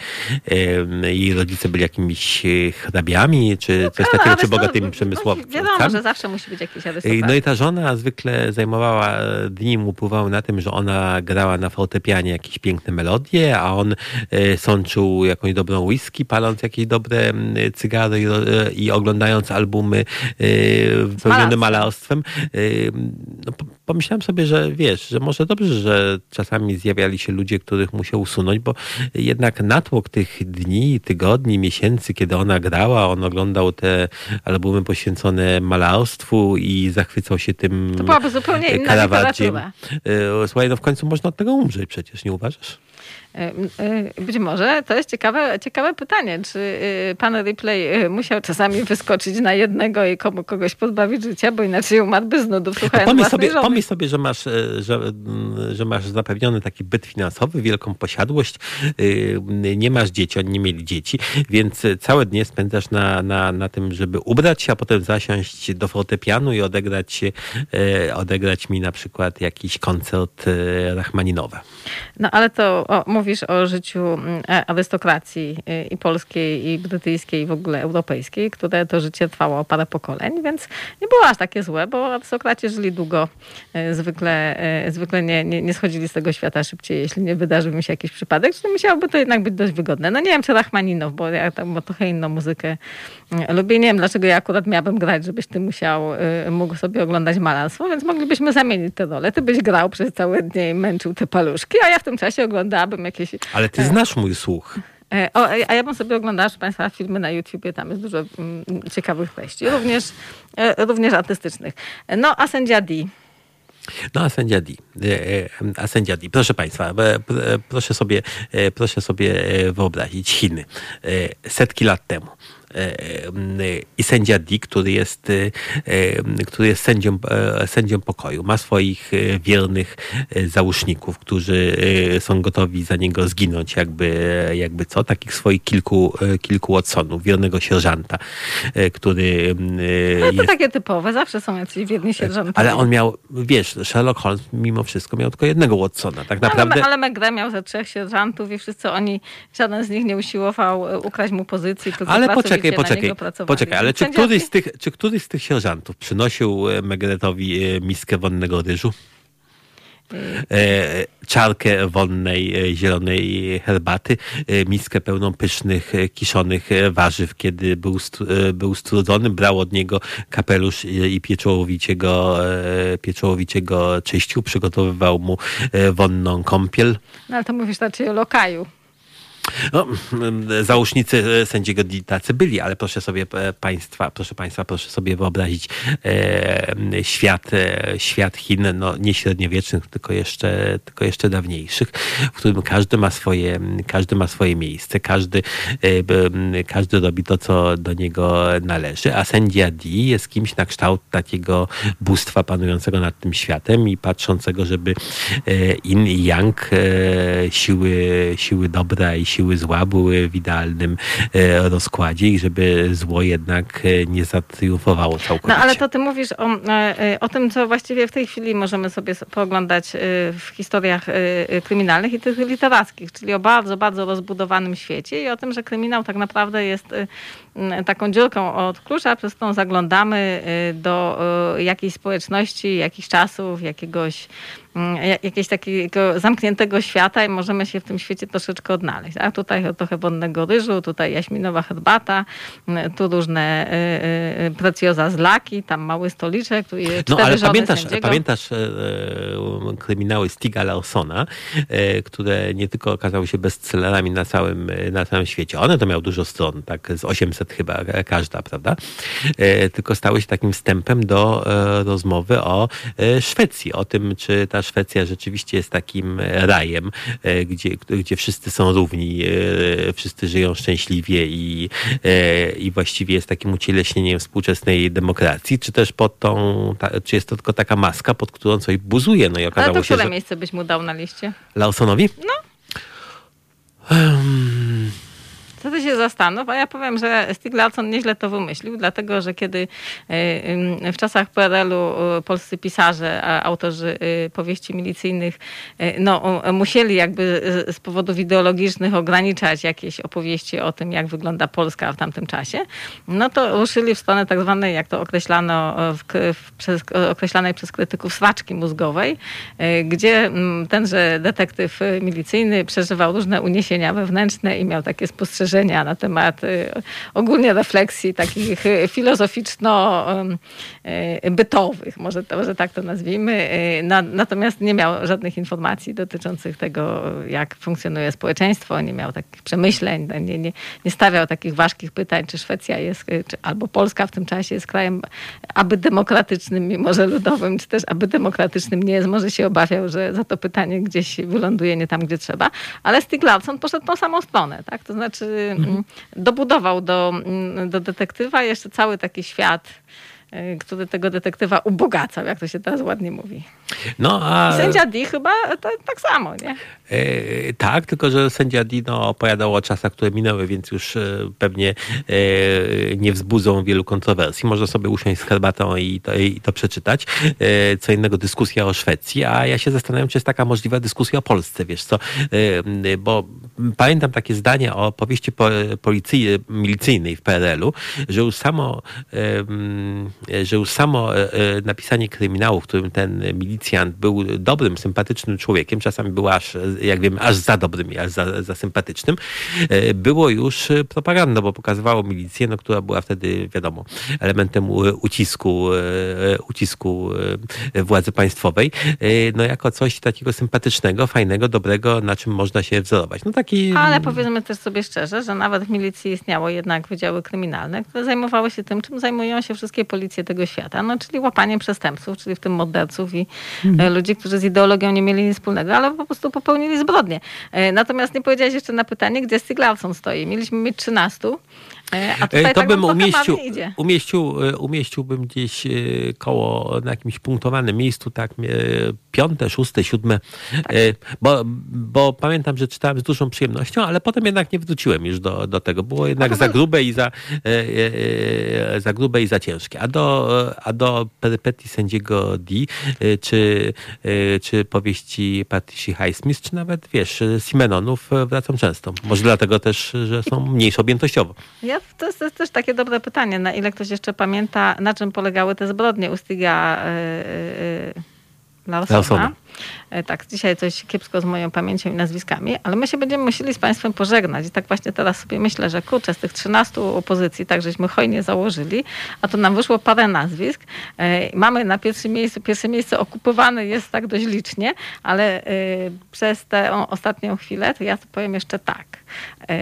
jej rodzice byli jakimiś hrabiami, czy no, coś takiego, czy bogatymi przemysłowcami. Wiadomo, że zawsze musi być jakiś arystokrat. No i ta żona zwykle zajmowała, e, dni mu upływały na tym, że ona grała na fortepianie jakieś piękne melodie, a on e, sączył jakąś dobrą whisky, paląc jakieś dobre cygary i, e, i oglądając albumy wypełnione malarstwem. No, pomyślałem sobie, że wiesz, że może dobrze, że czasami zjawiali się ludzie, których musiał usunąć, bo jednak natłok tych dni, tygodni, miesięcy, kiedy ona grała, on oglądał te albumy poświęcone malarstwu i zachwycał się tym To byłaby zupełnie inna literatura. E, słuchaj, no w końcu można od tego umrzeć przecież, nie uważasz? E, być może to jest ciekawe, ciekawe pytanie, czy e, pan Ripley e, musiał czasami wyskoczyć na jednego i komu kogoś pozbawić życia, bo inaczej umarłby z nudów słuchając pomyśl sobie, żony. pomyśl sobie, że masz, że, że masz zapewniony taki byt finansowy, wielką posiadłość, nie masz dzieci, oni nie mieli dzieci, więc całe dnie spędzasz na, na, na tym, żeby ubrać się, a potem zasiąść do fortepianu i odegrać, odegrać mi na przykład jakiś koncert Rachmaninowy. No ale to o, mówisz o życiu mm, e, arystokracji y, i polskiej, i brytyjskiej, i w ogóle europejskiej, które to życie trwało parę pokoleń, więc nie było aż takie złe, bo arystokraci żyli długo, y, zwykle, zwykle nie, nie, nie schodzili z tego świata szybciej, jeśli nie wydarzył mi się jakiś przypadek, czyli musiałoby to jednak być dość wygodne. No nie wiem, czy Rachmaninow, bo ja tam bo trochę inną muzykę lubię. Nie wiem, dlaczego ja akurat miałabym grać, żebyś ty musiał, mógł sobie oglądać malarstwo, więc moglibyśmy zamienić te role. Ty byś grał przez całe dnie i męczył te paluszki, a ja w tym czasie oglądałabym jakieś... Ale ty znasz mój słuch. E, o, a ja bym sobie oglądała, proszę Państwa, filmy na YouTubie, tam jest dużo mm, ciekawych treści, również, e, również artystycznych. No, a sędzia D. No, a sędzia D. E, a sędzia D. Proszę Państwa, proszę sobie, proszę sobie wyobrazić Chiny setki lat temu. E, e, i sędzia D, który jest, e, który jest sędzią, sędzią pokoju. Ma swoich wiernych załóżników, którzy są gotowi za niego zginąć, jakby, jakby co. Takich swoich kilku, kilku Watsonów, wiernego sierżanta, który... No to jest... takie typowe, zawsze są jacyś wierni sierżantowie. Ale on miał, wiesz, Sherlock Holmes mimo wszystko miał tylko jednego Watsona. Tak naprawdę... Ale, ale McGrath miał ze trzech sierżantów i wszyscy oni, żaden z nich nie usiłował ukraść mu pozycji, ale poczekaj, poczekaj, poczekaj, poczekaj, ale czy któryś, z tych, czy któryś z tych sierżantów przynosił e, Megretowi e, miskę wonnego ryżu? E, czarkę wonnej, zielonej herbaty, miskę pełną pysznych, kiszonych warzyw, kiedy był, był strudzony, brał od niego kapelusz i pieczołowicie go, pieczołowicie go czyścił, przygotowywał mu wonną kąpiel. No ale to mówisz raczej o lokaju. No, załóżnicy e, sędziego tacy byli, ale proszę sobie e, państwa, proszę państwa, proszę sobie wyobrazić e, świat, e, świat Chin, no nie średniowiecznych, tylko jeszcze, tylko jeszcze dawniejszych, w którym każdy ma swoje, każdy ma swoje miejsce, każdy, e, każdy robi to, co do niego należy, a sędzia Di jest kimś na kształt takiego bóstwa panującego nad tym światem i patrzącego, żeby in i yang, siły, siły dobra i siły siły zła były w idealnym e, rozkładzie i żeby zło jednak e, nie zatriumfowało całkowicie. No ale to ty mówisz o, e, o tym, co właściwie w tej chwili możemy sobie pooglądać w historiach kryminalnych i tych literackich, czyli o bardzo, bardzo rozbudowanym świecie i o tym, że kryminał tak naprawdę jest taką dziurką od klucza, przez którą zaglądamy do jakiejś społeczności, jakichś czasów, jakiegoś jakiegoś takiego zamkniętego świata i możemy się w tym świecie troszeczkę odnaleźć. A tutaj trochę wodnego ryżu, tutaj jaśminowa herbata, mm, tu różne y, y, precjoza z laki, tam mały stoliczek, tu No ale pamiętasz, pamiętasz e, kryminały Stiga Larsona, e, które nie tylko okazały się bestsellerami na całym, na całym świecie. One to miały dużo stron, tak z 800 chyba każda, prawda? Tylko stały się takim wstępem do rozmowy o Szwecji, o tym, czy ta Szwecja rzeczywiście jest takim e, rajem, e, gdzie, gdzie wszyscy są równi, e, wszyscy żyją szczęśliwie i, i właściwie jest takim ucieleśnieniem współczesnej demokracji, czy też pod tą, ta, czy jest to tylko taka maska, pod którą coś buzuje. No i okazało Ale to się, które że... miejsce byś mu dał na liście? Lawsonowi? No. Um... To ty się zastanów, a ja powiem, że Stig nieźle to wymyślił, dlatego że kiedy e, w czasach PRL-u e, polscy pisarze, autorzy powieści milicyjnych no, musieli jakby z powodów ideologicznych ograniczać jakieś opowieści o tym, jak wygląda Polska w tamtym czasie, no to ruszyli w stronę tak zwanej, jak to określano, w, w, przez, określanej przez krytyków swaczki mózgowej, gdzie tenże detektyw milicyjny przeżywał różne uniesienia wewnętrzne i miał takie spostrzeżenia, na temat y, ogólnie refleksji takich y, filozoficzno-bytowych, może, to, może tak to nazwijmy. Y, natomiast nie miał żadnych informacji dotyczących tego, jak funkcjonuje społeczeństwo, nie miał takich przemyśleń, nie, nie, nie stawiał takich ważkich pytań, czy Szwecja jest, czy, albo Polska w tym czasie jest krajem aby demokratycznym, mimo że ludowym, czy też aby demokratycznym nie jest. Może się obawiał, że za to pytanie gdzieś wyląduje nie tam, gdzie trzeba. Ale Stig Larsson poszedł tą samą stronę, tak? To znaczy mhm. dobudował do, mm, do detektywa jeszcze cały taki świat y, który tego detektywa ubogacał, jak to się teraz ładnie mówi. No, a... I sędzia D chyba to, tak samo, nie? E, tak, tylko że sędzia Dino opowiadał o czasach, które minęły, więc już e, pewnie e, nie wzbudzą wielu kontrowersji. Można sobie usiąść z herbatą i to, i to przeczytać. Co innego dyskusja o Szwecji, a ja się zastanawiam, czy jest taka możliwa dyskusja o Polsce, wiesz co, bo pamiętam takie zdanie o powieści policji, milicyjnej w PRL-u, że już samo, że już samo napisanie kryminału, w którym ten milicjant był dobrym, sympatycznym człowiekiem, czasami był aż jak wiemy, aż za dobrym i aż za, za sympatycznym, e, było już propagandą, bo pokazywało milicję, no, która była wtedy, wiadomo, elementem ucisku, e, ucisku e, władzy państwowej, no jako coś takiego sympatycznego, fajnego, dobrego, na czym można się wzorować. No taki... Ale powiedzmy też sobie szczerze, że nawet w milicji istniało jednak wydziały kryminalne, które zajmowały się tym, czym zajmują się wszystkie policje tego świata, no czyli łapaniem przestępców, czyli w tym morderców i hmm. ludzi, którzy z ideologią nie mieli nic wspólnego, ale po prostu popełnili popełnili zbrodnie. E, natomiast nie powiedziałeś jeszcze na pytanie, gdzie Stig Larsson stoi. Mieliśmy mieć 13. E, a tutaj to tak bym umieścił, umieścił, e, umieściłbym gdzieś koło na jakimś punktowanym miejscu, tak piąte, szóste, siódme, tak. bo, bo pamiętam, że czytałem z dużą przyjemnością, ale potem jednak nie wróciłem już do, do tego. Było jednak za grube i za, za grube i za ciężkie. A do, a do perypetii sędziego D, czy, czy powieści Patricia Highsmith, czy nawet, wiesz, Simenonów wracam często. Może dlatego też, że są mniejsze objętościowo. Ja, to, jest, to jest też takie dobre pytanie, na ile ktoś jeszcze pamięta, na czym polegały te zbrodnie u Stiga yy, yy, Larsona. E, tak, dzisiaj coś kiepsko z moją pamięcią i nazwiskami, ale my się będziemy musieli z Państwem pożegnać. I tak właśnie teraz sobie myślę, że kurczę, z tych 13 opozycji, tak żeśmy hojnie założyli, a to nam wyszło parę nazwisk. E, mamy na pierwszym miejscu, pierwsze miejsce okupowane jest tak dość licznie, ale e, przez tę ostatnią chwilę, to ja to powiem jeszcze tak,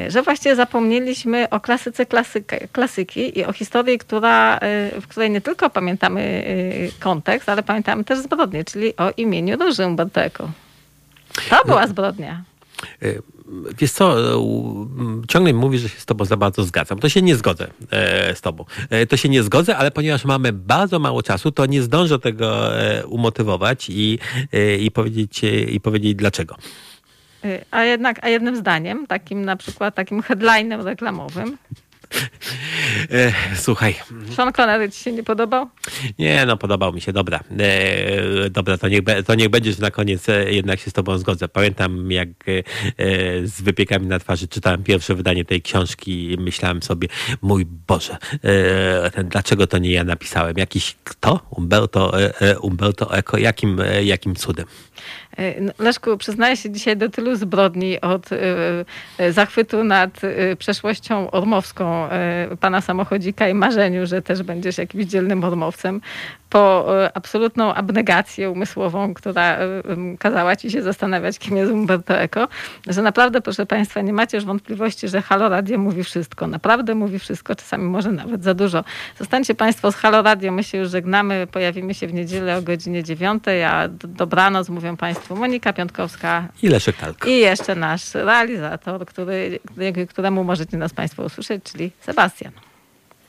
że właśnie zapomnieliśmy o klasyce klasyka, klasyki i o historii, która, w której nie tylko pamiętamy kontekst, ale pamiętamy też zbrodnię, czyli o imieniu Umbertego. To była zbrodnia. E, wiesz co, e, ciągle mi mówisz, że się z tobą za bardzo zgadzam. To się nie zgodzę e, z tobą. To się nie zgodzę, ale ponieważ mamy bardzo mało czasu, to nie zdążę tego umotywować i, i, powiedzieć, i powiedzieć dlaczego. A jednak, a jednym zdaniem, takim na przykład takim headlinem reklamowym. E, słuchaj. Sean Connery ci się nie podobał? Nie, no podobał mi się, dobra. E, dobra, to niech, to niech będziesz na koniec, e, jednak się z tobą zgodzę. Pamiętam, jak z wypiekami na twarzy czytałem pierwsze wydanie tej książki i myślałem sobie, mój Boże, ten, dlaczego to nie ja napisałem? Jakiś kto? Umberto, Umberto Eco? Jakim, jakim cudem? No, Leszku, przyznaję się dzisiaj do tylu zbrodni od zachwytu nad przeszłością ormowską pana samochodzika i marzeniu, że też będziesz jakimś dzielnym ormowcem, po absolutną abnegację umysłową, która kazała ci się zastanawiać, kim jest Umberto Eco, że naprawdę, proszę państwa, nie macie już wątpliwości, że Halo Radio mówi wszystko. Naprawdę mówi wszystko, czasami może nawet za dużo. Zostańcie państwo z Halo Radio, my się już żegnamy, pojawimy się w niedzielę o godzinie 9, a dobranoc mówią państwo Państwu Monika Piątkowska i Leszek Talk. I jeszcze nasz realizator, który, któremu możecie nas Państwo usłyszeć, czyli Sebastian.